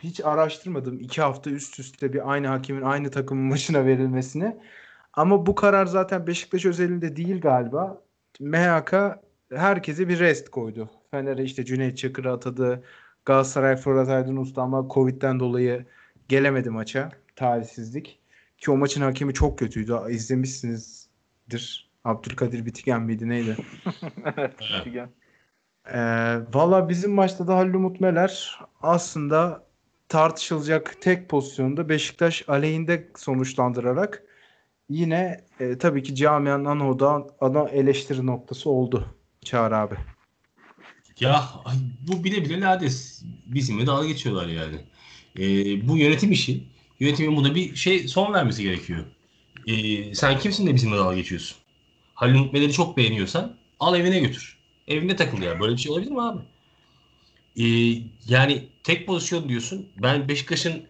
hiç araştırmadım iki hafta üst üste bir aynı hakemin aynı takımın maçına verilmesini. Ama bu karar zaten Beşiktaş özelinde değil galiba. MHK herkese bir rest koydu. Fener'e işte Cüneyt Çakır'ı atadı. Galatasaray Fırat Aydın Usta ama Covid'den dolayı gelemedi maça. Talihsizlik. Ki o maçın hakemi çok kötüydü. İzlemişsinizdir. Abdülkadir Bitigen miydi neydi? Figen. Ee, Valla bizim maçta da Halil Umut Meler aslında tartışılacak tek pozisyonda Beşiktaş aleyhinde sonuçlandırarak yine e, tabii ki camianın ana ana eleştiri noktası oldu Çağrı abi. Ya ay, bu bile bile lades. Bizimle dalga geçiyorlar yani. Ee, bu yönetim işi. Yönetimin buna bir şey son vermesi gerekiyor. Ee, sen kimsin de bizimle dalga geçiyorsun? Halil Umut Meler'i çok beğeniyorsan al evine götür. Evinde takıl ya. Böyle bir şey olabilir mi abi? Ee, yani tek pozisyon diyorsun. Ben Beşiktaş'ın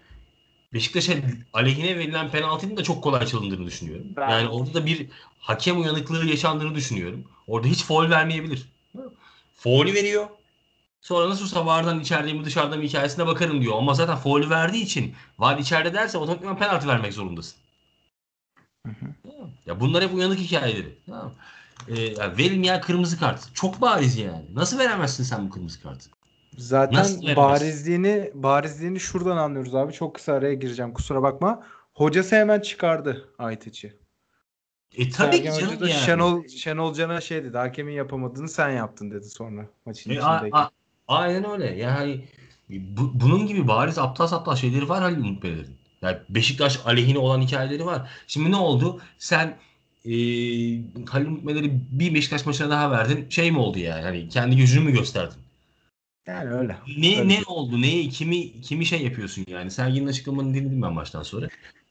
Beşiktaş'a aleyhine verilen penaltının da çok kolay çalındığını düşünüyorum. Ben- Yani orada da bir hakem uyanıklığı yaşandığını düşünüyorum. Orada hiç foul vermeyebilir. Faulü veriyor. Sonra nasılsa vardan içeride mi dışarıda mı hikayesine bakarım diyor. Ama zaten faulü verdiği için var içeride derse otomatikman penaltı vermek zorundasın. Ya bunlar hep uyanık hikayeleri. Tamam. Ee, yani verilmeyen kırmızı kart. Çok bariz yani. Nasıl veremezsin sen bu kırmızı kartı? Zaten Nasıl barizliğini barizliğini şuradan anlıyoruz abi. Çok kısa araya gireceğim kusura bakma. Hocası hemen çıkardı Aytiç'i. E tabii ki Sergen canım Hoca da yani. Şenol, Şenol Can'a şey dedi. Hakemin yapamadığını sen yaptın dedi sonra maçın E, a- içindeyken. a- aynen öyle. Yani bu- bunun gibi bariz aptal aptal şeyleri var Halil Umut Beylerin. Yani Beşiktaş aleyhine olan hikayeleri var. Şimdi ne oldu? Sen e, Halil Umut Beyler'i bir Beşiktaş maçına daha verdin. Şey mi oldu yani? Hani kendi gücünü mü gösterdin? Yani öyle. Ne Öyle ne oldu? Neyi kimi kimi şey yapıyorsun yani? Sergen'in açıklamalarını dinledim ben baştan sonra.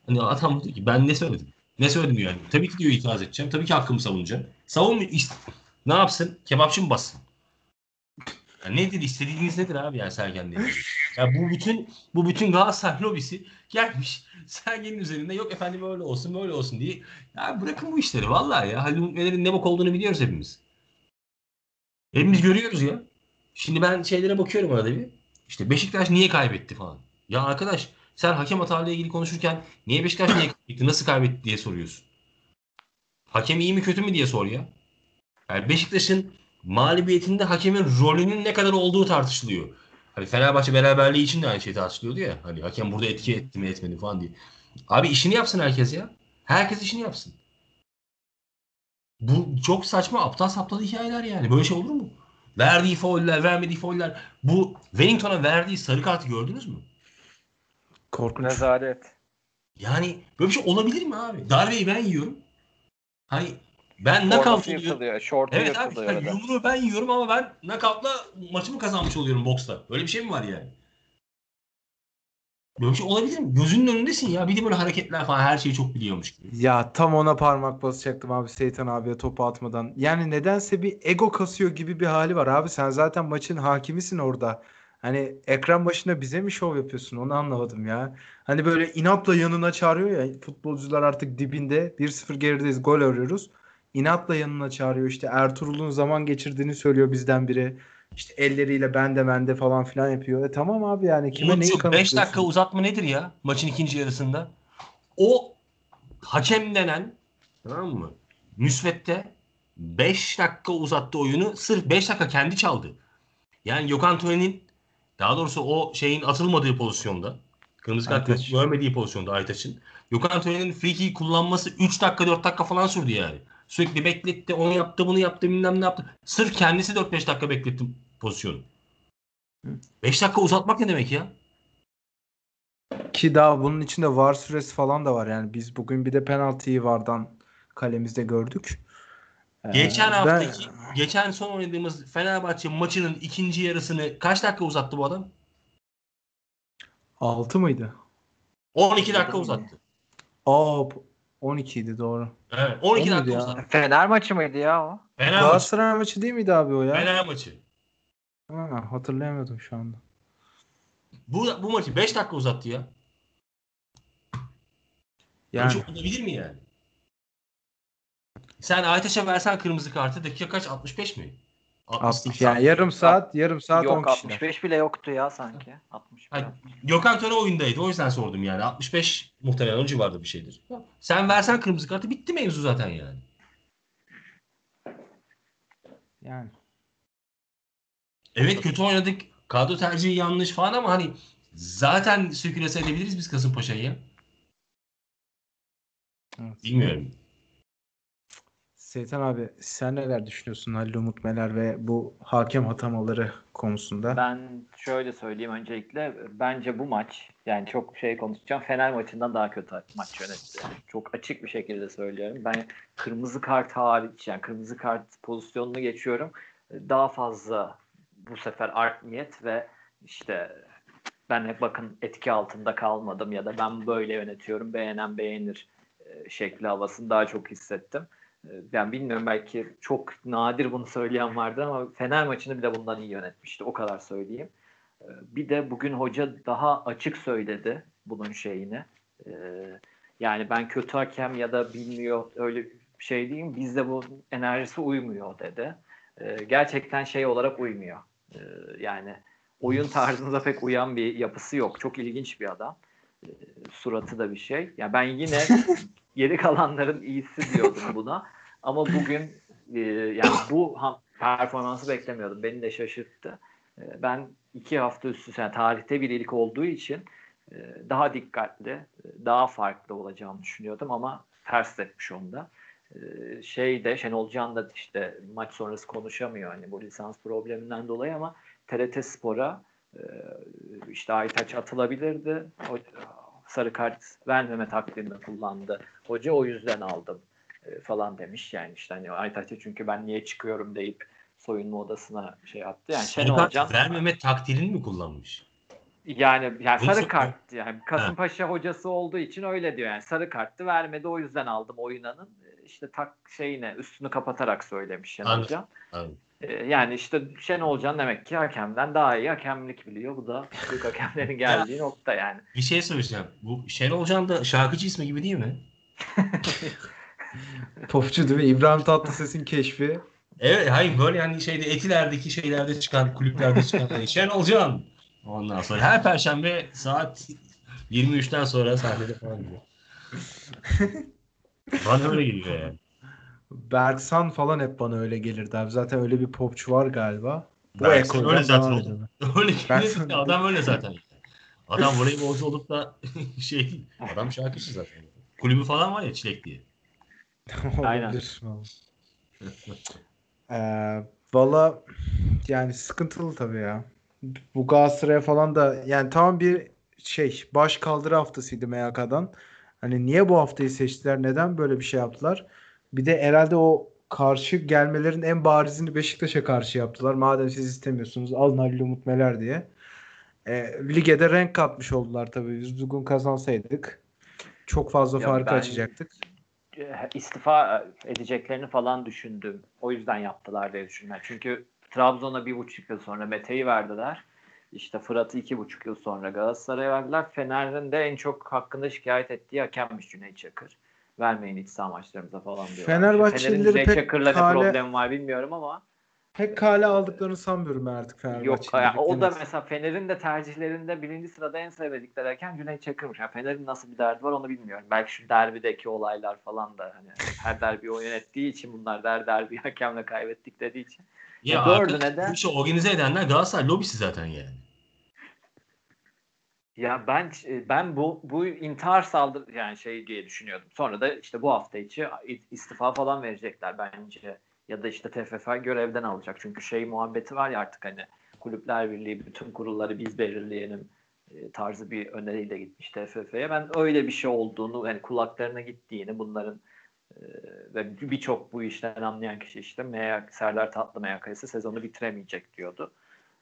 Hani adam diyor ki ben ne söyledim? Ne söyledim yani. Tabii ki diyor itiraz edeceğim. Tabii ki hakkımı savunacağım. Savun ne yapsın? Kebapçı mı bassın? Nedir istediğiniz nedir abi yani Sergen dedi. Ya bu bütün bu bütün Galatasaray lobisi gelmiş Sergen'in üzerinde yok efendim öyle olsun böyle olsun diye. Ya bırakın bu işleri vallahi ya. Halil Umut Meler'in ne bok olduğunu biliyoruz hepimiz. Hepimiz görüyoruz ya. Şimdi ben şeylere bakıyorum arada bir. İşte Beşiktaş niye kaybetti falan. Ya arkadaş sen hakem hatalarıyla ilgili konuşurken niye Beşiktaş niye kaybetti, nasıl kaybetti diye soruyorsun. Hakem iyi mi kötü mü diye sor ya. Yani Beşiktaş'ın mağlubiyetinde hakemin rolünün ne kadar olduğu tartışılıyor. Hani Fenerbahçe beraberliği için de aynı şey tartışılıyordu ya. Hani hakem burada etki etti mi etmedi falan diye. Abi işini yapsın herkes ya. Herkes işini yapsın. Bu çok saçma aptal saptal hikayeler yani. Böyle şey olur mu? Verdiği fauller, vermediği fauller. Bu Wellington'a verdiği sarı kartı gördünüz mü? Korkunç. Rezalet. Yani böyle bir şey olabilir mi abi? Darbeyi ben yiyorum. Hani ben oluyorum. yırtılıyor. Şortu Evet abi yani yumruğu ben yiyorum ama ben knockoutla maçımı kazanmış oluyorum boksta. Böyle bir şey mi var yani? Böyle bir şey olabilir mi? Gözünün önündesin ya. Bir de böyle hareketler falan her şeyi çok biliyormuş gibi. Ya tam ona parmak basacaktım abi Seytan abiye topu atmadan. Yani nedense bir ego kasıyor gibi bir hali var abi. Sen zaten maçın hakimisin orada. Hani ekran başında bize mi şov yapıyorsun onu anlamadım ya. Hani böyle inatla yanına çağırıyor ya futbolcular artık dibinde 1-0 gerideyiz gol arıyoruz. İnatla yanına çağırıyor işte Ertuğrul'un zaman geçirdiğini söylüyor bizden biri. İşte elleriyle bende bende falan filan yapıyor. E tamam abi yani kime neyi Umut'cum 5 kanıtlıyorsun? dakika uzatma nedir ya maçın ikinci yarısında? O hakem denen tamam mı? Müsvedde 5 dakika uzattı oyunu. Sırf 5 dakika kendi çaldı. Yani Gökhan Tören'in daha doğrusu o şeyin atılmadığı pozisyonda kırmızı kart görmediği pozisyonda Aytaç'ın Gökhan Tören'in free kullanması 3 dakika 4 dakika falan sürdü yani. Sürekli bekletti, onu yaptı, bunu yaptı, bilmem ne yaptı. Sırf kendisi 4-5 dakika bekletti pozisyonu. 5 dakika uzatmak ne demek ya? Ki daha bunun içinde var süresi falan da var yani biz bugün bir de penaltıyı vardan kalemizde gördük. Ee, Geçen ben- haftaki, geçen son oynadığımız Fenerbahçe maçının ikinci yarısını kaç dakika uzattı bu adam? 6 mıydı? 12 dakika uzattı. Aa 12 idi doğru. Evet, O 12 muydu dakika ya? uzattı. Fener maçı mıydı ya o? Fener maçı. Galatasaray maçı değil miydi abi o ya? Fener maçı. Ha, hatırlayamadım şu anda. Bu, bu maçı 5 dakika uzattı ya. Yani. Yani Çok olabilir mi yani? Sen Aytaş'a versen kırmızı kartı dakika kaç? 65 mi? 60 yani yarım saat yarım saat 10 Yok kişiler. 65 bile yoktu ya sanki. 60 Hayır, bile. Gökhan Töre oyundaydı. O yüzden sordum yani. 65 muhtemelen o civarda bir şeydir. Sen versen kırmızı kartı bitti mevzu zaten yani. Yani Evet kötü oynadık. Kadro tercihi yanlış falan ama hani zaten sükülese edebiliriz biz Kasımpaşa'yı evet. Bilmiyorum. Seytan abi sen neler düşünüyorsun Halil Umut Meler ve bu hakem hatamaları konusunda? Ben şöyle söyleyeyim öncelikle bence bu maç yani çok şey konuşacağım Fener maçından daha kötü maç yönetti. Çok açık bir şekilde söylüyorum. Ben kırmızı kart hariç yani kırmızı kart pozisyonunu geçiyorum. Daha fazla bu sefer art niyet ve işte ben hep bakın etki altında kalmadım ya da ben böyle yönetiyorum beğenen beğenir e, şekli havasını daha çok hissettim. E, Yani bilmiyorum belki çok nadir bunu söyleyen vardı ama Fener maçını bile bundan iyi yönetmişti. O kadar söyleyeyim. E, Bir de bugün hoca daha açık söyledi bunun şeyini. E, Yani ben kötü hakem ya da bilmiyor öyle bir şey diyeyim. Bizde bu enerjisi uymuyor dedi. Gerçekten şey olarak uymuyor. Yani oyun tarzınıza pek uyan bir yapısı yok. Çok ilginç bir adam. Suratı da bir şey. Ya ben yine geri kalanların iyisi diyordum buna. Ama bugün e, yani bu performansı beklemiyordum. Beni de şaşırttı. E, ben iki hafta üst üste yani tarihte bir ilk olduğu için e, daha dikkatli, daha farklı olacağımı düşünüyordum ama ters etmiş onda. E, şey de Şenol Can da işte maç sonrası konuşamıyor hani bu lisans probleminden dolayı ama TRT Spor'a işte Aytaç atılabilirdi. O, sarı kart vermeme taktiğini kullandı. Hoca o yüzden aldım e, falan demiş yani işte hani Aytaç'a çünkü ben niye çıkıyorum deyip soyunma odasına şey attı. Yani Şenol Can vermeme taktirini mi kullanmış? yani yani sarı kart yani Kasımpaşa hocası olduğu için öyle diyor yani sarı kartı vermedi o yüzden aldım oynanın işte tak şeyine üstünü kapatarak söylemiş Şenol Anladım. Can. Anladım. E, Yani işte Şenol Can demek ki hakemden daha iyi hakemlik biliyor. Bu da büyük hakemlerin geldiği nokta yani. Bir şey söyleyeceğim. Bu Şenol Can da şarkıcı ismi gibi değil mi? Popçu değil mi? İbrahim Tatlıses'in keşfi. Evet hayır böyle yani şeyde Etiler'deki şeylerde çıkan kulüplerde çıkan hani Şenol Can. Ondan sonra her perşembe saat 23'ten sonra sahnede falan diyor. Bana öyle geliyor yani. Berksan falan hep bana öyle gelirdi abi. Zaten öyle bir popçu var galiba. Bu Berksan öyle zaten oldu. Öyle geliyor. adam öyle zaten. Adam voleybolcu olup da şey. Adam şarkıcı zaten. Kulübü falan var ya Çilek diye. Aynen. Olabilir. Ee, Valla yani sıkıntılı tabii ya. Bu Galatasaray'a falan da yani tamam bir şey baş kaldırı haftasıydı MYK'dan. Hani niye bu haftayı seçtiler? Neden böyle bir şey yaptılar? Bir de herhalde o karşı gelmelerin en barizini Beşiktaş'a karşı yaptılar. Madem siz istemiyorsunuz alın Halil Umut Meler diye. E, lige de renk katmış oldular tabii. Biz bugün kazansaydık çok fazla Ya farkı ben- açacaktık. E, istifa edeceklerini falan düşündüm. O yüzden yaptılar diye düşündüm. Çünkü Trabzon'a bir buçuk yıl sonra Mete'yi verdiler. İşte Fırat'ı iki buçuk yıl sonra Galatasaray'a verdiler. Fener'in de en çok hakkında şikayet ettiği hakemmiş Cüneyt Çakır. Vermeyin iç saha maçlarımıza falan diyorlar. Fenerbahçelileri Fener'in pek Çakır'la ne problemi var bilmiyorum ama Pek kale aldıklarını sanmıyorum artık Fenerbahçe'nin. yok. Yani o da mesela Fener'in de tercihlerinde birinci sırada en sevdikleri hakem Cüneyt Çakır'mış. Yani Fener'in nasıl bir derdi var onu bilmiyorum. Belki şu derbideki olaylar falan da hani her derbi o yönettiği için bunlar der derbi hakemle kaybettik dediği için. Ya Dördü arkadaş, neden? bu işi organize edenler Galatasaray lobisi zaten yani. Ya ben ben bu bu intihar saldır yani şey diye düşünüyordum. Sonra da işte bu hafta içi istifa falan verecekler bence. Ya da işte TFF görevden alacak. Çünkü şey muhabbeti var ya artık hani Kulüpler Birliği bütün kurulları biz belirleyelim e, tarzı bir öneriyle gitmiş TFF'ye. Ben öyle bir şey olduğunu yani kulaklarına gittiğini bunların e, ve birçok bu işten anlayan kişi işte MYK, Serdar Tatlı MYK'sı sezonu bitiremeyecek diyordu.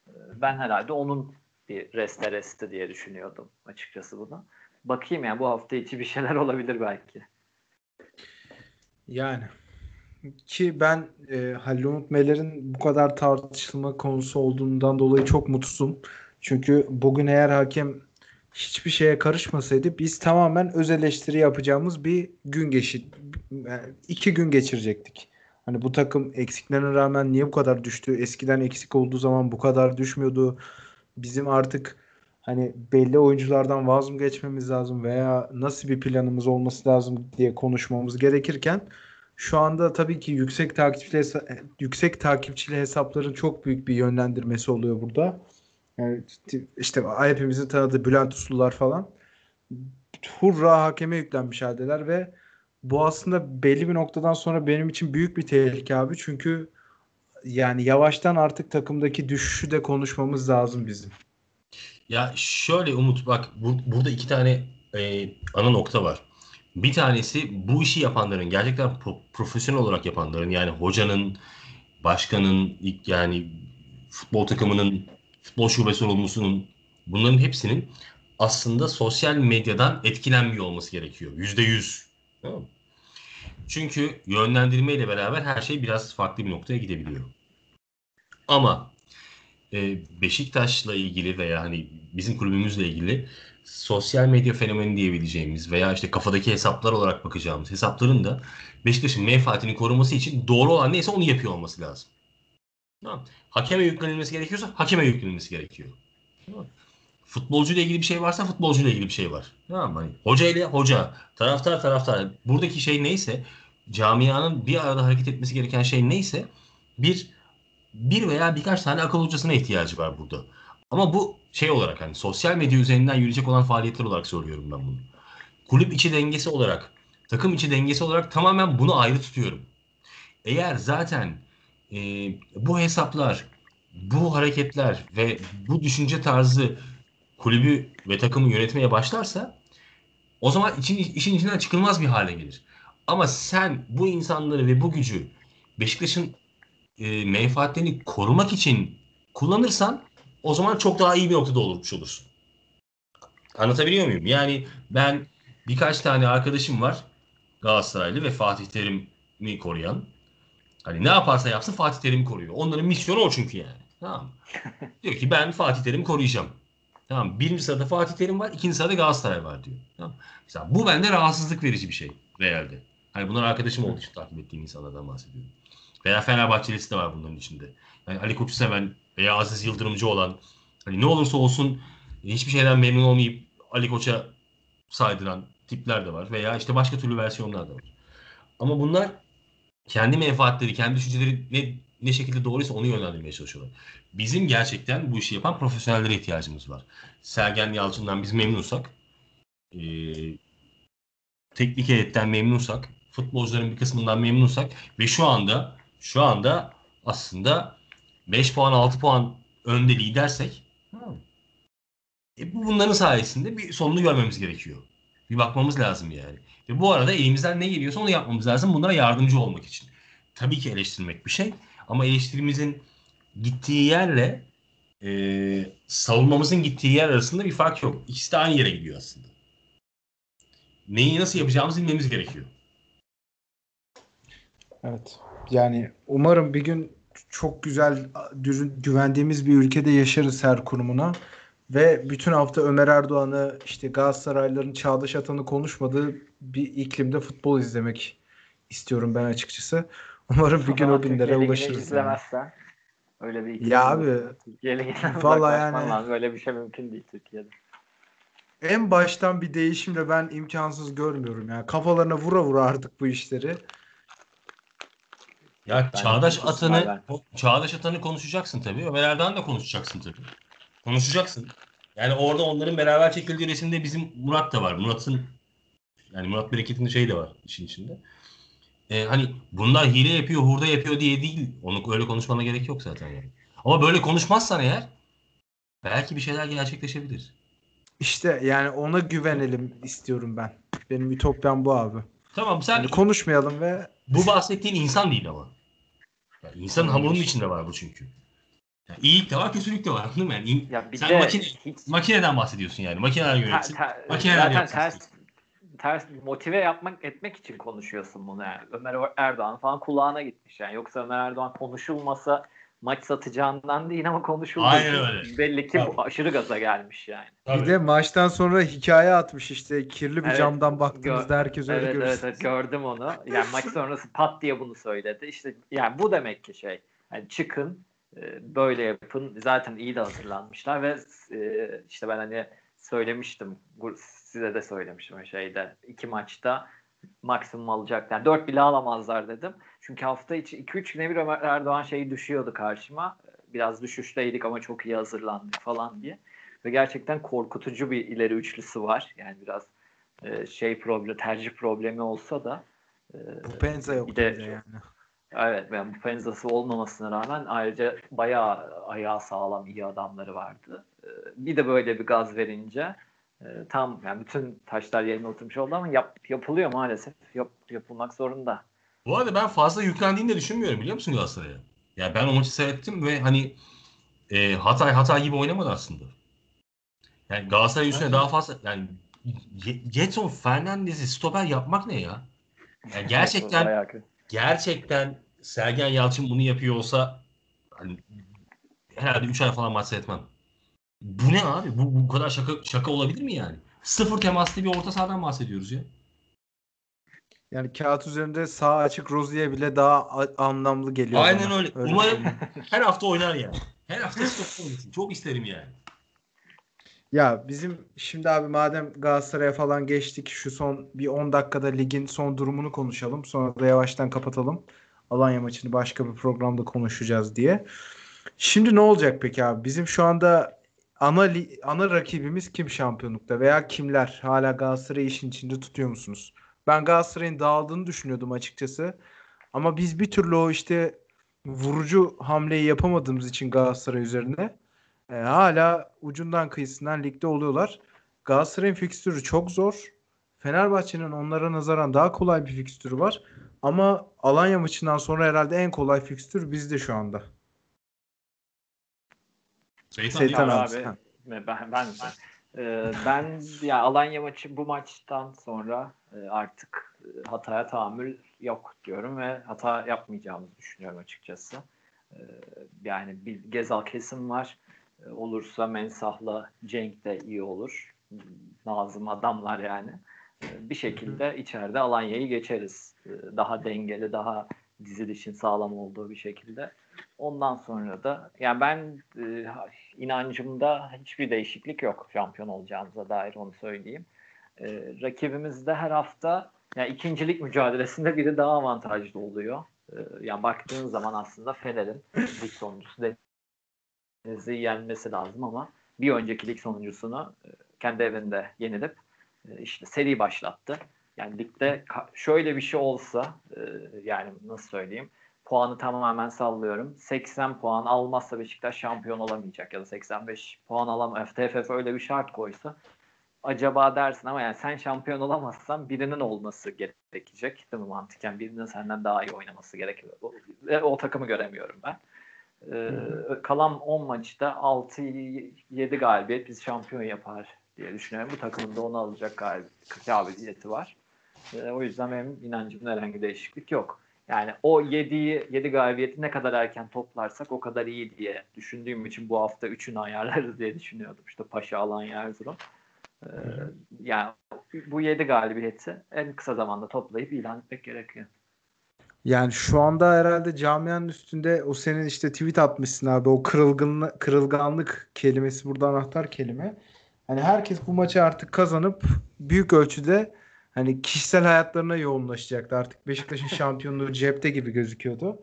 E, Ben herhalde onun bir reste resti diye düşünüyordum açıkçası bunu. Bakayım yani bu hafta içi bir şeyler olabilir belki. Yani ki ben e, Halil Umut Meler'in bu kadar tartışılma konusu olduğundan dolayı çok mutsuzum. Çünkü bugün eğer hakem hiçbir şeye karışmasaydı biz tamamen öz eleştiri yapacağımız bir gün geçir yani iki gün geçirecektik. Hani bu takım eksiklerine rağmen niye bu kadar düştü? Eskiden eksik olduğu zaman bu kadar düşmüyordu. Bizim artık hani belli oyunculardan vaz mı geçmemiz lazım veya nasıl bir planımız olması lazım diye konuşmamız gerekirken şu anda tabii ki yüksek takipçili hesa- yüksek takipçili hesapların çok büyük bir yönlendirmesi oluyor burada. Yani işte hepimizin tanıdığı Bülent Uslular falan hurra hakeme yüklenmiş haldeler ve bu aslında belli bir noktadan sonra benim için büyük bir tehlike abi. Çünkü yani yavaştan artık takımdaki düşüşü de konuşmamız lazım bizim. Ya şöyle Umut bak bu- burada iki tane e, ana nokta var. Bir tanesi bu işi yapanların gerçekten pro- profesyonel olarak yapanların yani hocanın, başkanın, ilk yani futbol takımının, futbol şube sorumlusunun bunların hepsinin aslında sosyal medyadan etkilenmiyor olması gerekiyor. Yüzde yüz. Çünkü yönlendirmeyle beraber her şey biraz farklı bir noktaya gidebiliyor. Ama e, Beşiktaş'la ilgili veya hani bizim kulübümüzle ilgili sosyal medya fenomeni diyebileceğimiz veya işte kafadaki hesaplar olarak bakacağımız hesapların da Beşiktaş'ın menfaatini koruması için doğru olan neyse onu yapıyor olması lazım. Tamam. Hakeme yüklenilmesi gerekiyorsa hakeme yüklenilmesi gerekiyor. Tamam. Futbolcuyla ilgili bir şey varsa futbolcuyla ilgili bir şey var. Tamam? Hani hoca ile hoca, taraftar taraftar. Buradaki şey neyse camianın bir arada hareket etmesi gereken şey neyse bir bir veya birkaç tane akıl hocasına ihtiyacı var burada. Ama bu şey olarak hani sosyal medya üzerinden yürüyecek olan faaliyetler olarak söylüyorum ben bunu. Kulüp içi dengesi olarak, takım içi dengesi olarak tamamen bunu ayrı tutuyorum. Eğer zaten e, bu hesaplar, bu hareketler ve bu düşünce tarzı kulübü ve takımı yönetmeye başlarsa o zaman için, işin içinden çıkılmaz bir hale gelir. Ama sen bu insanları ve bu gücü Beşiktaş'ın e, menfaatlerini korumak için kullanırsan o zaman çok daha iyi bir noktada olmuş olursun. Anlatabiliyor muyum? Yani ben birkaç tane arkadaşım var Galatasaraylı ve Fatih Terim'i koruyan. Hani ne yaparsa yapsın Fatih Terim'i koruyor. Onların misyonu o çünkü yani. Tamam mı? Diyor ki ben Fatih Terim'i koruyacağım. Tamam Birinci sırada Fatih Terim var. ikinci sırada Galatasaray var diyor. Tamam Mesela bu bende rahatsızlık verici bir şey realde. Hani bunlar arkadaşım olduğu için takip ettiğim insanlardan bahsediyorum. Veya Fenerbahçelisi de var bunların içinde. Yani Ali Koç'u seven veya Aziz Yıldırımcı olan hani ne olursa olsun hiçbir şeyden memnun olmayıp Ali Koç'a saydıran tipler de var. Veya işte başka türlü versiyonlar da var. Ama bunlar kendi menfaatleri, kendi düşünceleri ne, ne şekilde doğruysa onu yönlendirmeye çalışıyorlar. Bizim gerçekten bu işi yapan profesyonellere ihtiyacımız var. Sergen Yalçın'dan biz memnunsak, e, teknik heyetten memnunsak, futbolcuların bir kısmından memnunsak ve şu anda şu anda aslında 5 puan 6 puan önde lidersek E bu bunların sayesinde bir sonunu görmemiz gerekiyor. Bir bakmamız lazım yani. Ve bu arada elimizden ne geliyorsa onu yapmamız lazım bunlara yardımcı olmak için. Tabii ki eleştirmek bir şey ama eleştirimizin gittiği yerle e, savunmamızın gittiği yer arasında bir fark yok. İkisi de aynı yere gidiyor aslında. Neyi nasıl yapacağımızı bilmemiz gerekiyor. Evet. Yani umarım bir gün çok güzel güvendiğimiz bir ülkede yaşarız her kurumuna. Ve bütün hafta Ömer Erdoğan'ı işte Galatasaraylıların Çağdaş Atan'ı konuşmadığı bir iklimde futbol izlemek istiyorum ben açıkçası. Umarım bir gün o günlere ulaşırız. izlemezsen öyle bir Ya abi Türkiye'yle yani lazım. Öyle bir şey mümkün değil Türkiye'de. En baştan bir değişimle ben imkansız görmüyorum yani. Kafalarına vura vura artık bu işleri. Ya ben Çağdaş Atan'ı Çağdaş Atan'ı konuşacaksın tabii. Ömer Erdoğan da konuşacaksın tabii. Konuşacaksın. Yani orada onların beraber çekildiği resimde bizim Murat da var. Murat'ın yani Murat Bereket'in şeyi de var işin içinde. Ee, hani bunlar hile yapıyor, hurda yapıyor diye değil. Onu öyle konuşmana gerek yok zaten yani. Ama böyle konuşmazsan eğer belki bir şeyler gerçekleşebilir. İşte yani ona güvenelim istiyorum ben. Benim ütopyam bu abi. Tamam sen yani konuşmayalım ve bu bahsettiğin insan değil ama. Yani insanın hamurunun içinde var bu çünkü. Yani iyilik de var, kötülük de var. Anladın mı? Yani ya sen de makine, hiç... makineden bahsediyorsun yani. Makineler yönetsin. Ter, makineler zaten ters, ters motive yapmak etmek için konuşuyorsun bunu yani. Ömer Erdoğan falan kulağına gitmiş yani. Yoksa Ömer Erdoğan konuşulmasa maç satacağından değil ama konuşulduğu öyle. belli ki bu aşırı gaza gelmiş yani. Tabii. Bir de maçtan sonra hikaye atmış işte kirli bir evet, camdan baktığımızda herkes öyle evet, görürsün. Evet, evet gördüm onu. Yani maç sonrası pat diye bunu söyledi. İşte yani bu demek ki şey. Yani çıkın e, böyle yapın. Zaten iyi de hazırlanmışlar ve e, işte ben hani söylemiştim size de söylemiştim şeyde iki maçta maksimum alacaklar. Yani 4 bile alamazlar dedim. Çünkü hafta içi 2-3 güne bir Ömer Erdoğan şeyi düşüyordu karşıma. Biraz düşüşteydik ama çok iyi hazırlandık falan diye. Ve gerçekten korkutucu bir ileri üçlüsü var. Yani biraz e, şey problem, tercih problemi olsa da e, bu penza yok de, yani. Evet yani bu penzası olmamasına rağmen ayrıca bayağı ayağı sağlam iyi adamları vardı. E, bir de böyle bir gaz verince e, tam yani bütün taşlar yerine oturmuş oldu ama yap, yapılıyor maalesef. Yap, yapılmak zorunda. Bu arada ben fazla yüklendiğini de düşünmüyorum biliyor musun Galatasaray'a? Yani ben o maçı seyrettim ve hani e, Hatay Hatay gibi oynamadı aslında. Yani Galatasaray üstüne daha fazla yani Getson Fernandez'i stoper yapmak ne ya? Yani gerçekten gerçekten Sergen Yalçın bunu yapıyor olsa hani herhalde 3 ay falan maç seyretmem. Bu ne abi? Bu, bu kadar şaka şaka olabilir mi yani? Sıfır temaslı bir orta sahadan bahsediyoruz ya. Yani kağıt üzerinde sağ açık Rozi'ye bile daha anlamlı geliyor. Aynen bana. öyle. öyle. Umarım her hafta oynar yani. Her hafta stop oynasın. Çok isterim yani. Ya bizim şimdi abi madem Galatasaray'a falan geçtik şu son bir 10 dakikada ligin son durumunu konuşalım. Sonra da yavaştan kapatalım. Alanya maçını başka bir programda konuşacağız diye. Şimdi ne olacak peki abi? Bizim şu anda ana ana rakibimiz kim şampiyonlukta veya kimler? Hala Galatasaray'ı işin içinde tutuyor musunuz? Ben Galatasaray'ın dağıldığını düşünüyordum açıkçası. Ama biz bir türlü o işte vurucu hamleyi yapamadığımız için Galatasaray üzerine e, hala ucundan kıyısından ligde oluyorlar. Galatasaray'ın fikstürü çok zor. Fenerbahçe'nin onlara nazaran daha kolay bir fikstürü var. Ama Alanya maçından sonra herhalde en kolay fikstür bizde şu anda. Seytan, Seytan abi. abi. Ben, ben, ben, ee, ben ya Alanya maçı bu maçtan sonra e, artık e, hataya tahammül yok diyorum ve hata yapmayacağımızı düşünüyorum açıkçası. E, yani bir Gezal kesim var. E, olursa Mensah'la Cenk de iyi olur. Nazım adamlar yani. E, bir şekilde içeride Alanya'yı geçeriz. E, daha dengeli, daha dizilişin sağlam olduğu bir şekilde. Ondan sonra da yani ben e, inancımda hiçbir değişiklik yok şampiyon olacağımıza dair onu söyleyeyim. E, rakibimiz de her hafta yani ikincilik mücadelesinde biri daha avantajlı oluyor. E, yani baktığın zaman aslında Fener'in lig sonuncusu Denizli'yi yenmesi lazım ama bir önceki lig sonuncusunu e, kendi evinde yenilip e, işte seri başlattı. Yani ligde şöyle bir şey olsa e, yani nasıl söyleyeyim puanı tamamen sallıyorum. 80 puan almazsa Beşiktaş şampiyon olamayacak ya da 85 puan alamaz. TFF öyle bir şart koysa acaba dersin ama yani sen şampiyon olamazsan birinin olması gerekecek değil mi mantıken? Birinin senden daha iyi oynaması gerekiyor. O, o takımı göremiyorum ben. Ee, kalan 10 maçta 6-7 galibiyet biz şampiyon yapar diye düşünüyorum. Bu takımın da onu alacak kabiliyeti var. Ee, o yüzden benim inancımda herhangi bir değişiklik yok. Yani o 7'yi 7 galibiyeti ne kadar erken toplarsak o kadar iyi diye düşündüğüm için bu hafta 3'ünü ayarlarız diye düşünüyordum. İşte Paşa, Alanya, Erzurum. Ee, yani bu 7 galibiyeti en kısa zamanda toplayıp ilan etmek gerekiyor. Yani şu anda herhalde camianın üstünde o senin işte tweet atmışsın abi o kırılgınlık, kırılganlık kelimesi burada anahtar kelime. Hani herkes bu maçı artık kazanıp büyük ölçüde hani kişisel hayatlarına yoğunlaşacaktı. Artık Beşiktaş'ın şampiyonluğu cepte gibi gözüküyordu.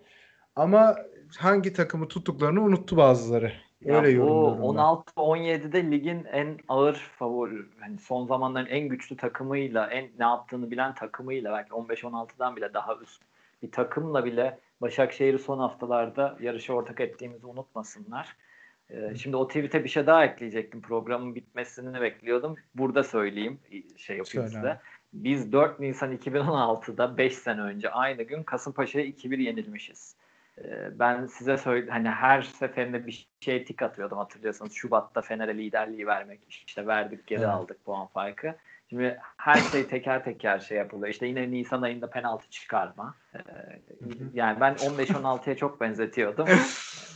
Ama hangi takımı tuttuklarını unuttu bazıları. Öyle ya bu 16-17'de ligin en ağır favori, yani son zamanların en güçlü takımıyla, en ne yaptığını bilen takımıyla belki 15-16'dan bile daha üst bir takımla bile Başakşehir'i son haftalarda yarışa ortak ettiğimizi unutmasınlar. Ee, şimdi o tweet'e bir şey daha ekleyecektim. Programın bitmesini bekliyordum. Burada söyleyeyim şey yapayım Söyle. size. Biz 4 Nisan 2016'da 5 sene önce aynı gün Kasımpaşa'ya 2-1 yenilmişiz. Ee, ben size söyle hani her seferinde bir şey tik atıyordum hatırlıyorsanız. Şubat'ta Fener'e liderliği vermek. işte verdik geri evet. aldık puan farkı. Şimdi her şey teker teker şey yapılıyor. İşte yine Nisan ayında penaltı çıkarma. Ee, yani ben 15-16'ya çok benzetiyordum.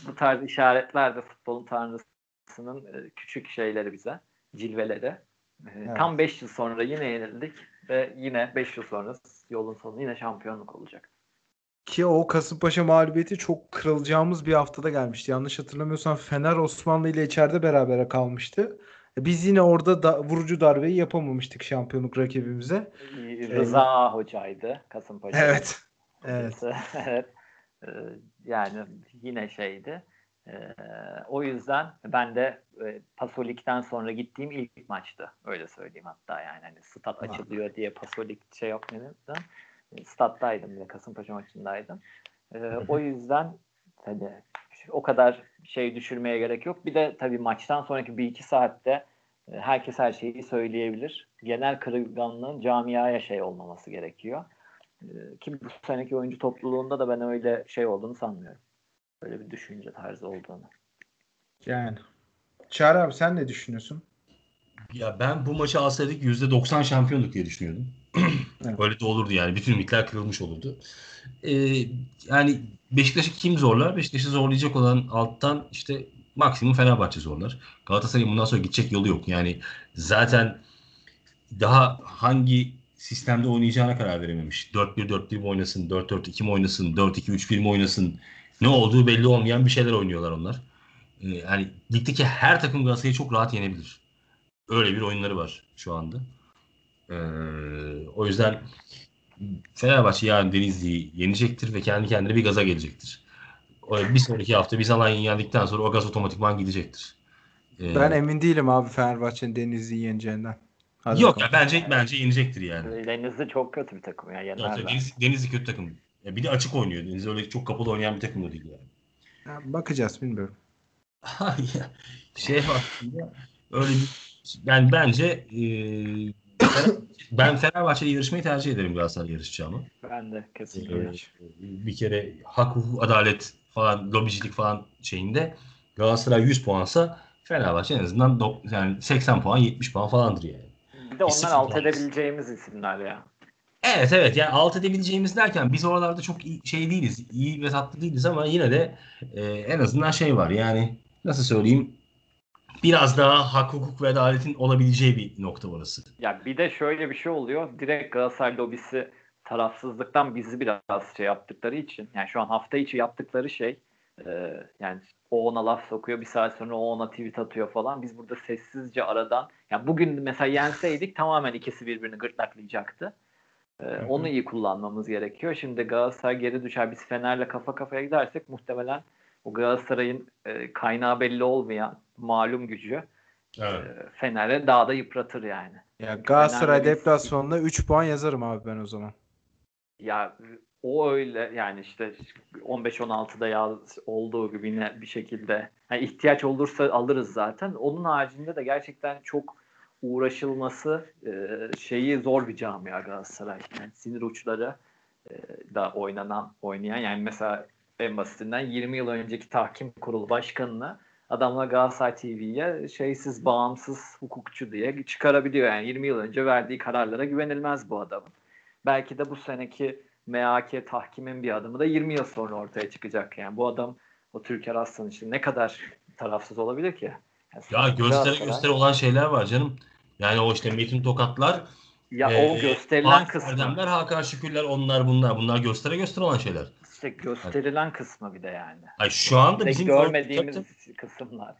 Bu tarz işaretler de futbolun tanrısının e, küçük şeyleri bize, cilveleri. Ee, evet. Tam 5 yıl sonra yine yenildik ve yine 5 yıl sonra yolun sonu yine şampiyonluk olacak. Ki o Kasımpaşa mağlubiyeti çok kırılacağımız bir haftada gelmişti. Yanlış hatırlamıyorsam Fener Osmanlı ile içeride berabere kalmıştı. Biz yine orada da vurucu darbeyi yapamamıştık şampiyonluk rakibimize. Rıza ee, hocaydı Kasımpaşa. Evet. Evet. evet. Ee, yani yine şeydi. Ee, o yüzden ben de e, Pasolik'ten sonra gittiğim ilk maçtı. Öyle söyleyeyim hatta yani hani stat açılıyor diye Pasolik şey yok dedim. Stat'taydım bile Kasımpaşa maçındaydım. o yüzden hani o kadar şey düşürmeye gerek yok. Bir de tabii maçtan sonraki bir iki saatte e, herkes her şeyi söyleyebilir. Genel kırılganlığın camiaya şey olmaması gerekiyor. E, ki bu seneki oyuncu topluluğunda da ben öyle şey olduğunu sanmıyorum. Öyle bir düşünce tarzı olduğunu. Yani. Çağrı abi sen ne düşünüyorsun? Ya ben bu maçı alsaydık %90 şampiyonluk diye düşünüyordum. evet. Öyle de olurdu yani. Bütün ümitler kırılmış olurdu. Ee, yani Beşiktaş'ı kim zorlar? Beşiktaş'ı zorlayacak olan alttan işte maksimum Fenerbahçe zorlar. Galatasaray'ın bundan sonra gidecek yolu yok. Yani zaten daha hangi sistemde oynayacağına karar verememiş. 4-1-4-1 mi oynasın, 4-4-2 mi oynasın, 4-2-3-1 mi oynasın? Ne olduğu belli olmayan bir şeyler oynuyorlar onlar. Ee, yani ligdeki her takım Galatasaray'ı çok rahat yenebilir. Öyle bir oyunları var şu anda. Ee, o yüzden Fenerbahçe yarın Denizli'yi yenecektir ve kendi kendine bir gaza gelecektir. Bir sonraki hafta biz Alanya'yı yendikten sonra o gaz otomatikman gidecektir. Ee, ben emin değilim abi Fenerbahçe'nin Denizli'yi yeneceğinden. Hadi yok ya bence bence yenecektir yani. Denizli çok kötü bir takım ya. Evet, Denizli, Denizli kötü takım. Ya bir de açık oynuyor. Denizli öyle çok kapalı oynayan bir takım da değil yani. Ya bakacağız bilmiyorum. şey aslında öyle bir yani bence e, ben Fenerbahçe'yle yarışmayı tercih ederim Galatasaray yarışacağımı. Ben de kesinlikle. Ee, bir kere hak, hukuk, adalet falan, lobicilik falan şeyinde Galatasaray 100 puansa Fenerbahçe en azından do- yani 80 puan 70 puan falandır yani. Bir de onlar alt edebileceğimiz isimler ya. Evet evet yani alt edebileceğimiz derken biz oralarda çok iyi, şey değiliz. iyi ve tatlı değiliz ama yine de e, en azından şey var yani nasıl söyleyeyim biraz daha hak, hukuk ve adaletin olabileceği bir nokta orası. Ya bir de şöyle bir şey oluyor. Direkt Galatasaray lobisi tarafsızlıktan bizi biraz şey yaptıkları için yani şu an hafta içi yaptıkları şey e, yani o ona laf sokuyor bir saat sonra o ona tweet atıyor falan biz burada sessizce aradan yani bugün mesela yenseydik tamamen ikisi birbirini gırtlaklayacaktı. E, onu iyi kullanmamız gerekiyor. Şimdi Galatasaray geri düşer biz Fener'le kafa kafaya gidersek muhtemelen o Galatasaray'ın e, kaynağı belli olmayan malum gücü evet. e, Fener'e daha da yıpratır yani. Ya Galatasaray deplasmanında 3 puan yazarım abi ben o zaman. Ya o öyle yani işte 15-16'da ya olduğu gibi yine bir şekilde yani ihtiyaç olursa alırız zaten. Onun haricinde de gerçekten çok uğraşılması e, şeyi zor bir camia Galatasaray. Yani sinir uçları e, da oynanan oynayan yani mesela en basitinden 20 yıl önceki tahkim kurulu başkanını adamla Galatasaray TV'ye şeysiz bağımsız hukukçu diye çıkarabiliyor. Yani 20 yıl önce verdiği kararlara güvenilmez bu adamın. Belki de bu seneki MHK tahkimin bir adımı da 20 yıl sonra ortaya çıkacak. Yani bu adam o Türker Aslan için ne kadar tarafsız olabilir ki? Yani ya göstere göstere olan şeyler var canım. Yani o işte Metin Tokatlar ya e, o gösterilen kısmı. Erdemler, Hakan Şükürler onlar bunlar. Bunlar göstere göstere olan şeyler. İşte gösterilen kısmı bir de yani. Ay şu anda işte bizim görmediğimiz tabii, kısımlar.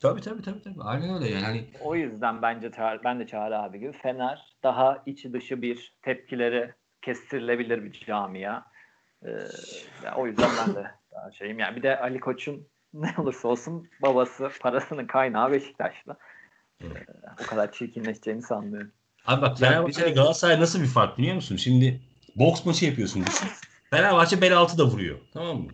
Tabii tabii tabii tabii. Aynen öyle yani. O yüzden bence ben de Çağrı abi gibi Fener daha içi dışı bir tepkileri kestirilebilir bir camia. Ee, yani o yüzden ben de daha şeyim. Yani bir de Ali Koç'un ne olursa olsun babası parasının kaynağı Beşiktaş'ta. Ee, o kadar çirkinleşeceğini sanmıyorum. Abi bak Fenerbahçe yani Galatasaray nasıl bir fark biliyor musun? Şimdi boks maçı yapıyorsun düşün. Fenerbahçe bel altı da vuruyor. Tamam mı?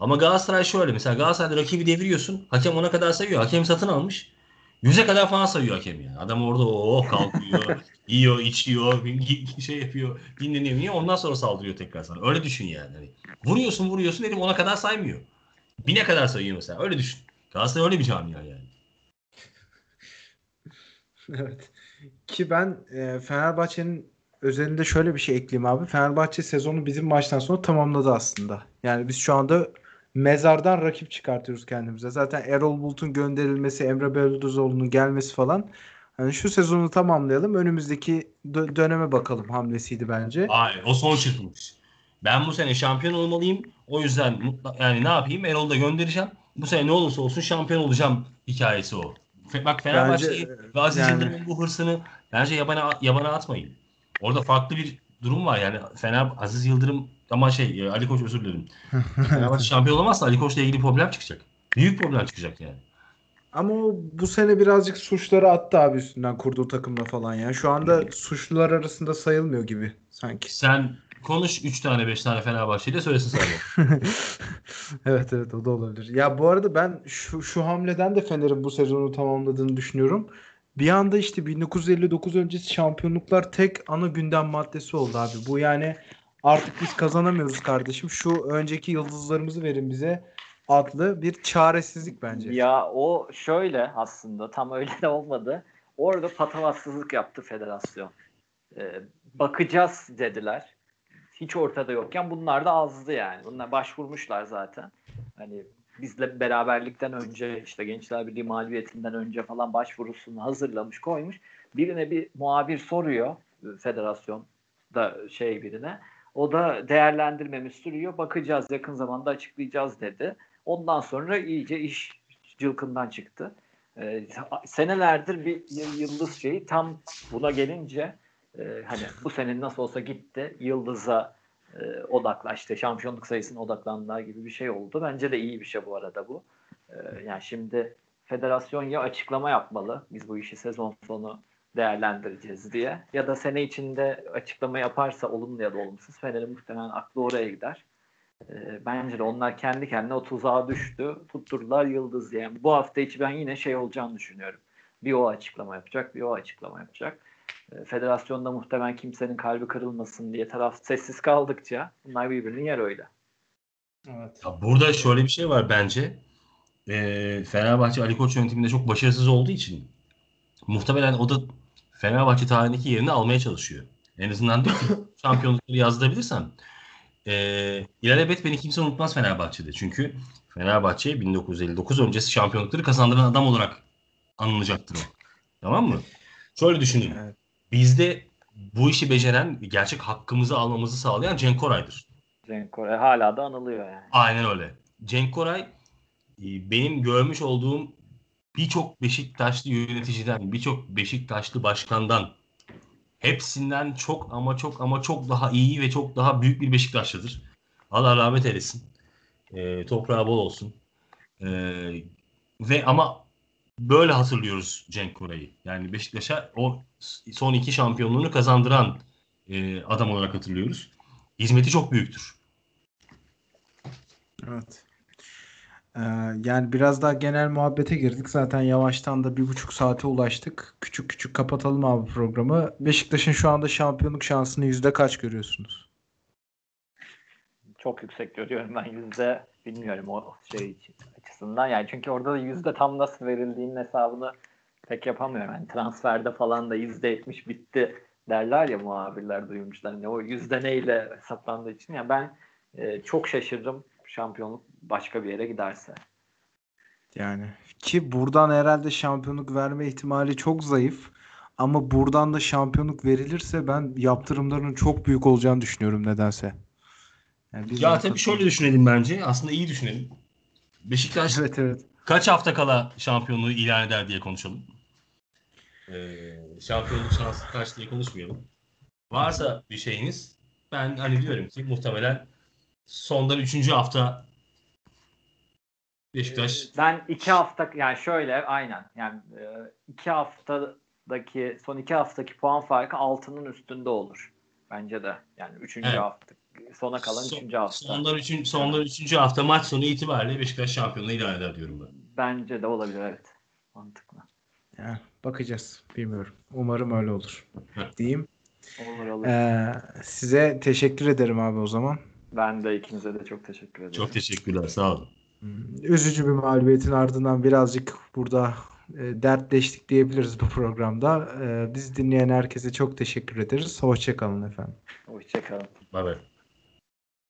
Ama Galatasaray şöyle mesela Galatasaray'da rakibi deviriyorsun. Hakem ona kadar sayıyor. Hakem satın almış. Yüze kadar falan sayıyor hakem yani. Adam orada oh kalkıyor, yiyor, içiyor, şey yapıyor, dinleniyor, niye ondan sonra saldırıyor tekrar sana. Öyle düşün yani. Hani vuruyorsun vuruyorsun dedim ona kadar saymıyor. Bine kadar sayıyor mesela. Öyle düşün. Galatasaray öyle bir camia yani. evet. Ki ben e, Fenerbahçe'nin özelinde şöyle bir şey ekleyeyim abi. Fenerbahçe sezonu bizim maçtan sonra tamamladı aslında. Yani biz şu anda mezardan rakip çıkartıyoruz kendimize. Zaten Erol Bulut'un gönderilmesi, Emre Belözoğlu'nun gelmesi falan. Hani şu sezonu tamamlayalım. Önümüzdeki dö- döneme bakalım hamlesiydi bence. Hayır, o son çıkmış. Ben bu sene şampiyon olmalıyım. O yüzden mutla, yani ne yapayım? Erol'u da göndereceğim. Bu sene ne olursa olsun şampiyon olacağım hikayesi o. Bak Fenerbahçe ve Aziz yani... Yıldırım'ın bu hırsını bence yabana, yabana atmayın. Orada farklı bir durum var yani. Fener Aziz Yıldırım ama şey e, Ali Koç özür dilerim. Fenerbahçe şampiyon olamazsa Ali Koç'la ilgili problem çıkacak. Büyük problem çıkacak yani. Ama o bu sene birazcık suçları attı abi üstünden kurduğu takımla falan ya. Şu anda suçlular arasında sayılmıyor gibi sanki. Sen konuş 3 tane 5 tane Fenerbahçe'yle söylesin sadece. evet evet o da olabilir. Ya bu arada ben şu, şu hamleden de Fener'in bu sezonu tamamladığını düşünüyorum. Bir anda işte 1959 öncesi şampiyonluklar tek ana gündem maddesi oldu abi. Bu yani artık biz kazanamıyoruz kardeşim. Şu önceki yıldızlarımızı verin bize adlı bir çaresizlik bence. Ya o şöyle aslında tam öyle de olmadı. Orada patavatsızlık yaptı federasyon. Ee, bakacağız dediler. Hiç ortada yokken bunlar da azdı yani. Bunlar başvurmuşlar zaten. Hani bizle beraberlikten önce işte Gençler Birliği mağlubiyetinden önce falan başvurusunu hazırlamış koymuş. Birine bir muhabir soruyor federasyon da şey birine. O da değerlendirmemiz sürüyor. Bakacağız yakın zamanda açıklayacağız dedi. Ondan sonra iyice iş cılkından çıktı. Ee, senelerdir bir yıldız şeyi tam buna gelince e, hani bu sene nasıl olsa gitti yıldıza e, odakla işte şampiyonluk sayısına odaklandılar gibi bir şey oldu. Bence de iyi bir şey bu arada bu. E, yani şimdi federasyon ya açıklama yapmalı biz bu işi sezon sonu değerlendireceğiz diye ya da sene içinde açıklama yaparsa olumlu ya da olumsuz Fener'in muhtemelen aklı oraya gider. E, bence de onlar kendi kendine o tuzağa düştü. Tutturdular yıldız diye. Yani bu hafta içi ben yine şey olacağını düşünüyorum. Bir o açıklama yapacak, bir o açıklama yapacak. E, federasyonda muhtemelen kimsenin kalbi kırılmasın diye taraf sessiz kaldıkça bunlar birbirini yer öyle. Evet. Ya burada şöyle bir şey var bence. E, Fenerbahçe Ali Koç yönetiminde çok başarısız olduğu için muhtemelen o da Fenerbahçe tarihindeki yerini almaya çalışıyor. En azından diyor ki şampiyonlukları yazdırabilirsem e, ilelebet beni kimse unutmaz Fenerbahçe'de. Çünkü Fenerbahçe 1959 öncesi şampiyonlukları kazandıran adam olarak anılacaktır o. Tamam mı? Şöyle düşünün. Evet. Bizde bu işi beceren, gerçek hakkımızı almamızı sağlayan Cenk Koray'dır. Cenk Koray hala da anılıyor yani. Aynen öyle. Cenk Koray e, benim görmüş olduğum birçok Beşiktaşlı yöneticiden, birçok Beşiktaşlı başkandan hepsinden çok ama çok ama çok daha iyi ve çok daha büyük bir Beşiktaşlıdır. Allah rahmet eylesin. E, toprağı bol olsun. E, ve ama böyle hatırlıyoruz Cenk Koray'ı. Yani Beşiktaş'a o son iki şampiyonluğunu kazandıran e, adam olarak hatırlıyoruz. hizmeti çok büyüktür. Evet. Ee, yani biraz daha genel muhabbete girdik. Zaten yavaştan da bir buçuk saate ulaştık. Küçük küçük kapatalım abi programı. Beşiktaş'ın şu anda şampiyonluk şansını yüzde kaç görüyorsunuz? Çok yüksek görüyorum ben yüzde bilmiyorum o şey açısından. Yani çünkü orada da yüzde tam nasıl verildiğinin hesabını pek yapamıyorum. Yani transferde falan da yüzde yetmiş bitti derler ya muhabirler duymuşlar. Yani o yüzde neyle hesaplandığı için. Yani ben e, çok şaşırırım şampiyonluk başka bir yere giderse. Yani ki buradan herhalde şampiyonluk verme ihtimali çok zayıf. Ama buradan da şampiyonluk verilirse ben yaptırımların çok büyük olacağını düşünüyorum nedense. Yani biz Ya tabii şöyle düşünelim bence. Aslında iyi düşünelim. Beşiktaş Evet evet. kaç hafta kala şampiyonluğu ilan eder diye konuşalım. Ee, şampiyonluk şansı kaç diye konuşmayalım. Varsa bir şeyiniz ben hani diyorum ki muhtemelen sondan üçüncü hafta Beşiktaş Ben iki hafta yani şöyle aynen yani e, iki haftadaki son iki haftaki puan farkı altının üstünde olur. Bence de. Yani üçüncü Evet. hafta. Sona kalan son- üçüncü hafta. sondan, üçün, sondan üçüncü hafta maç sonu itibariyle Beşiktaş şampiyonluğu ilan eder diyorum ben. Bence de olabilir evet. Mantıklı. Ya, bakacağız. Bilmiyorum. Umarım öyle olur. Diyeyim. Olur olur. Ee, size teşekkür ederim abi o zaman. Ben de ikinize de çok teşekkür ederim. Çok teşekkürler sağ olun. Hmm, Üzücü bir mağlubiyetin ardından birazcık burada e, dertleştik diyebiliriz bu programda. E, bizi dinleyen herkese çok teşekkür ederiz. Hoşçakalın efendim. Hoşçakalın. Bay bay.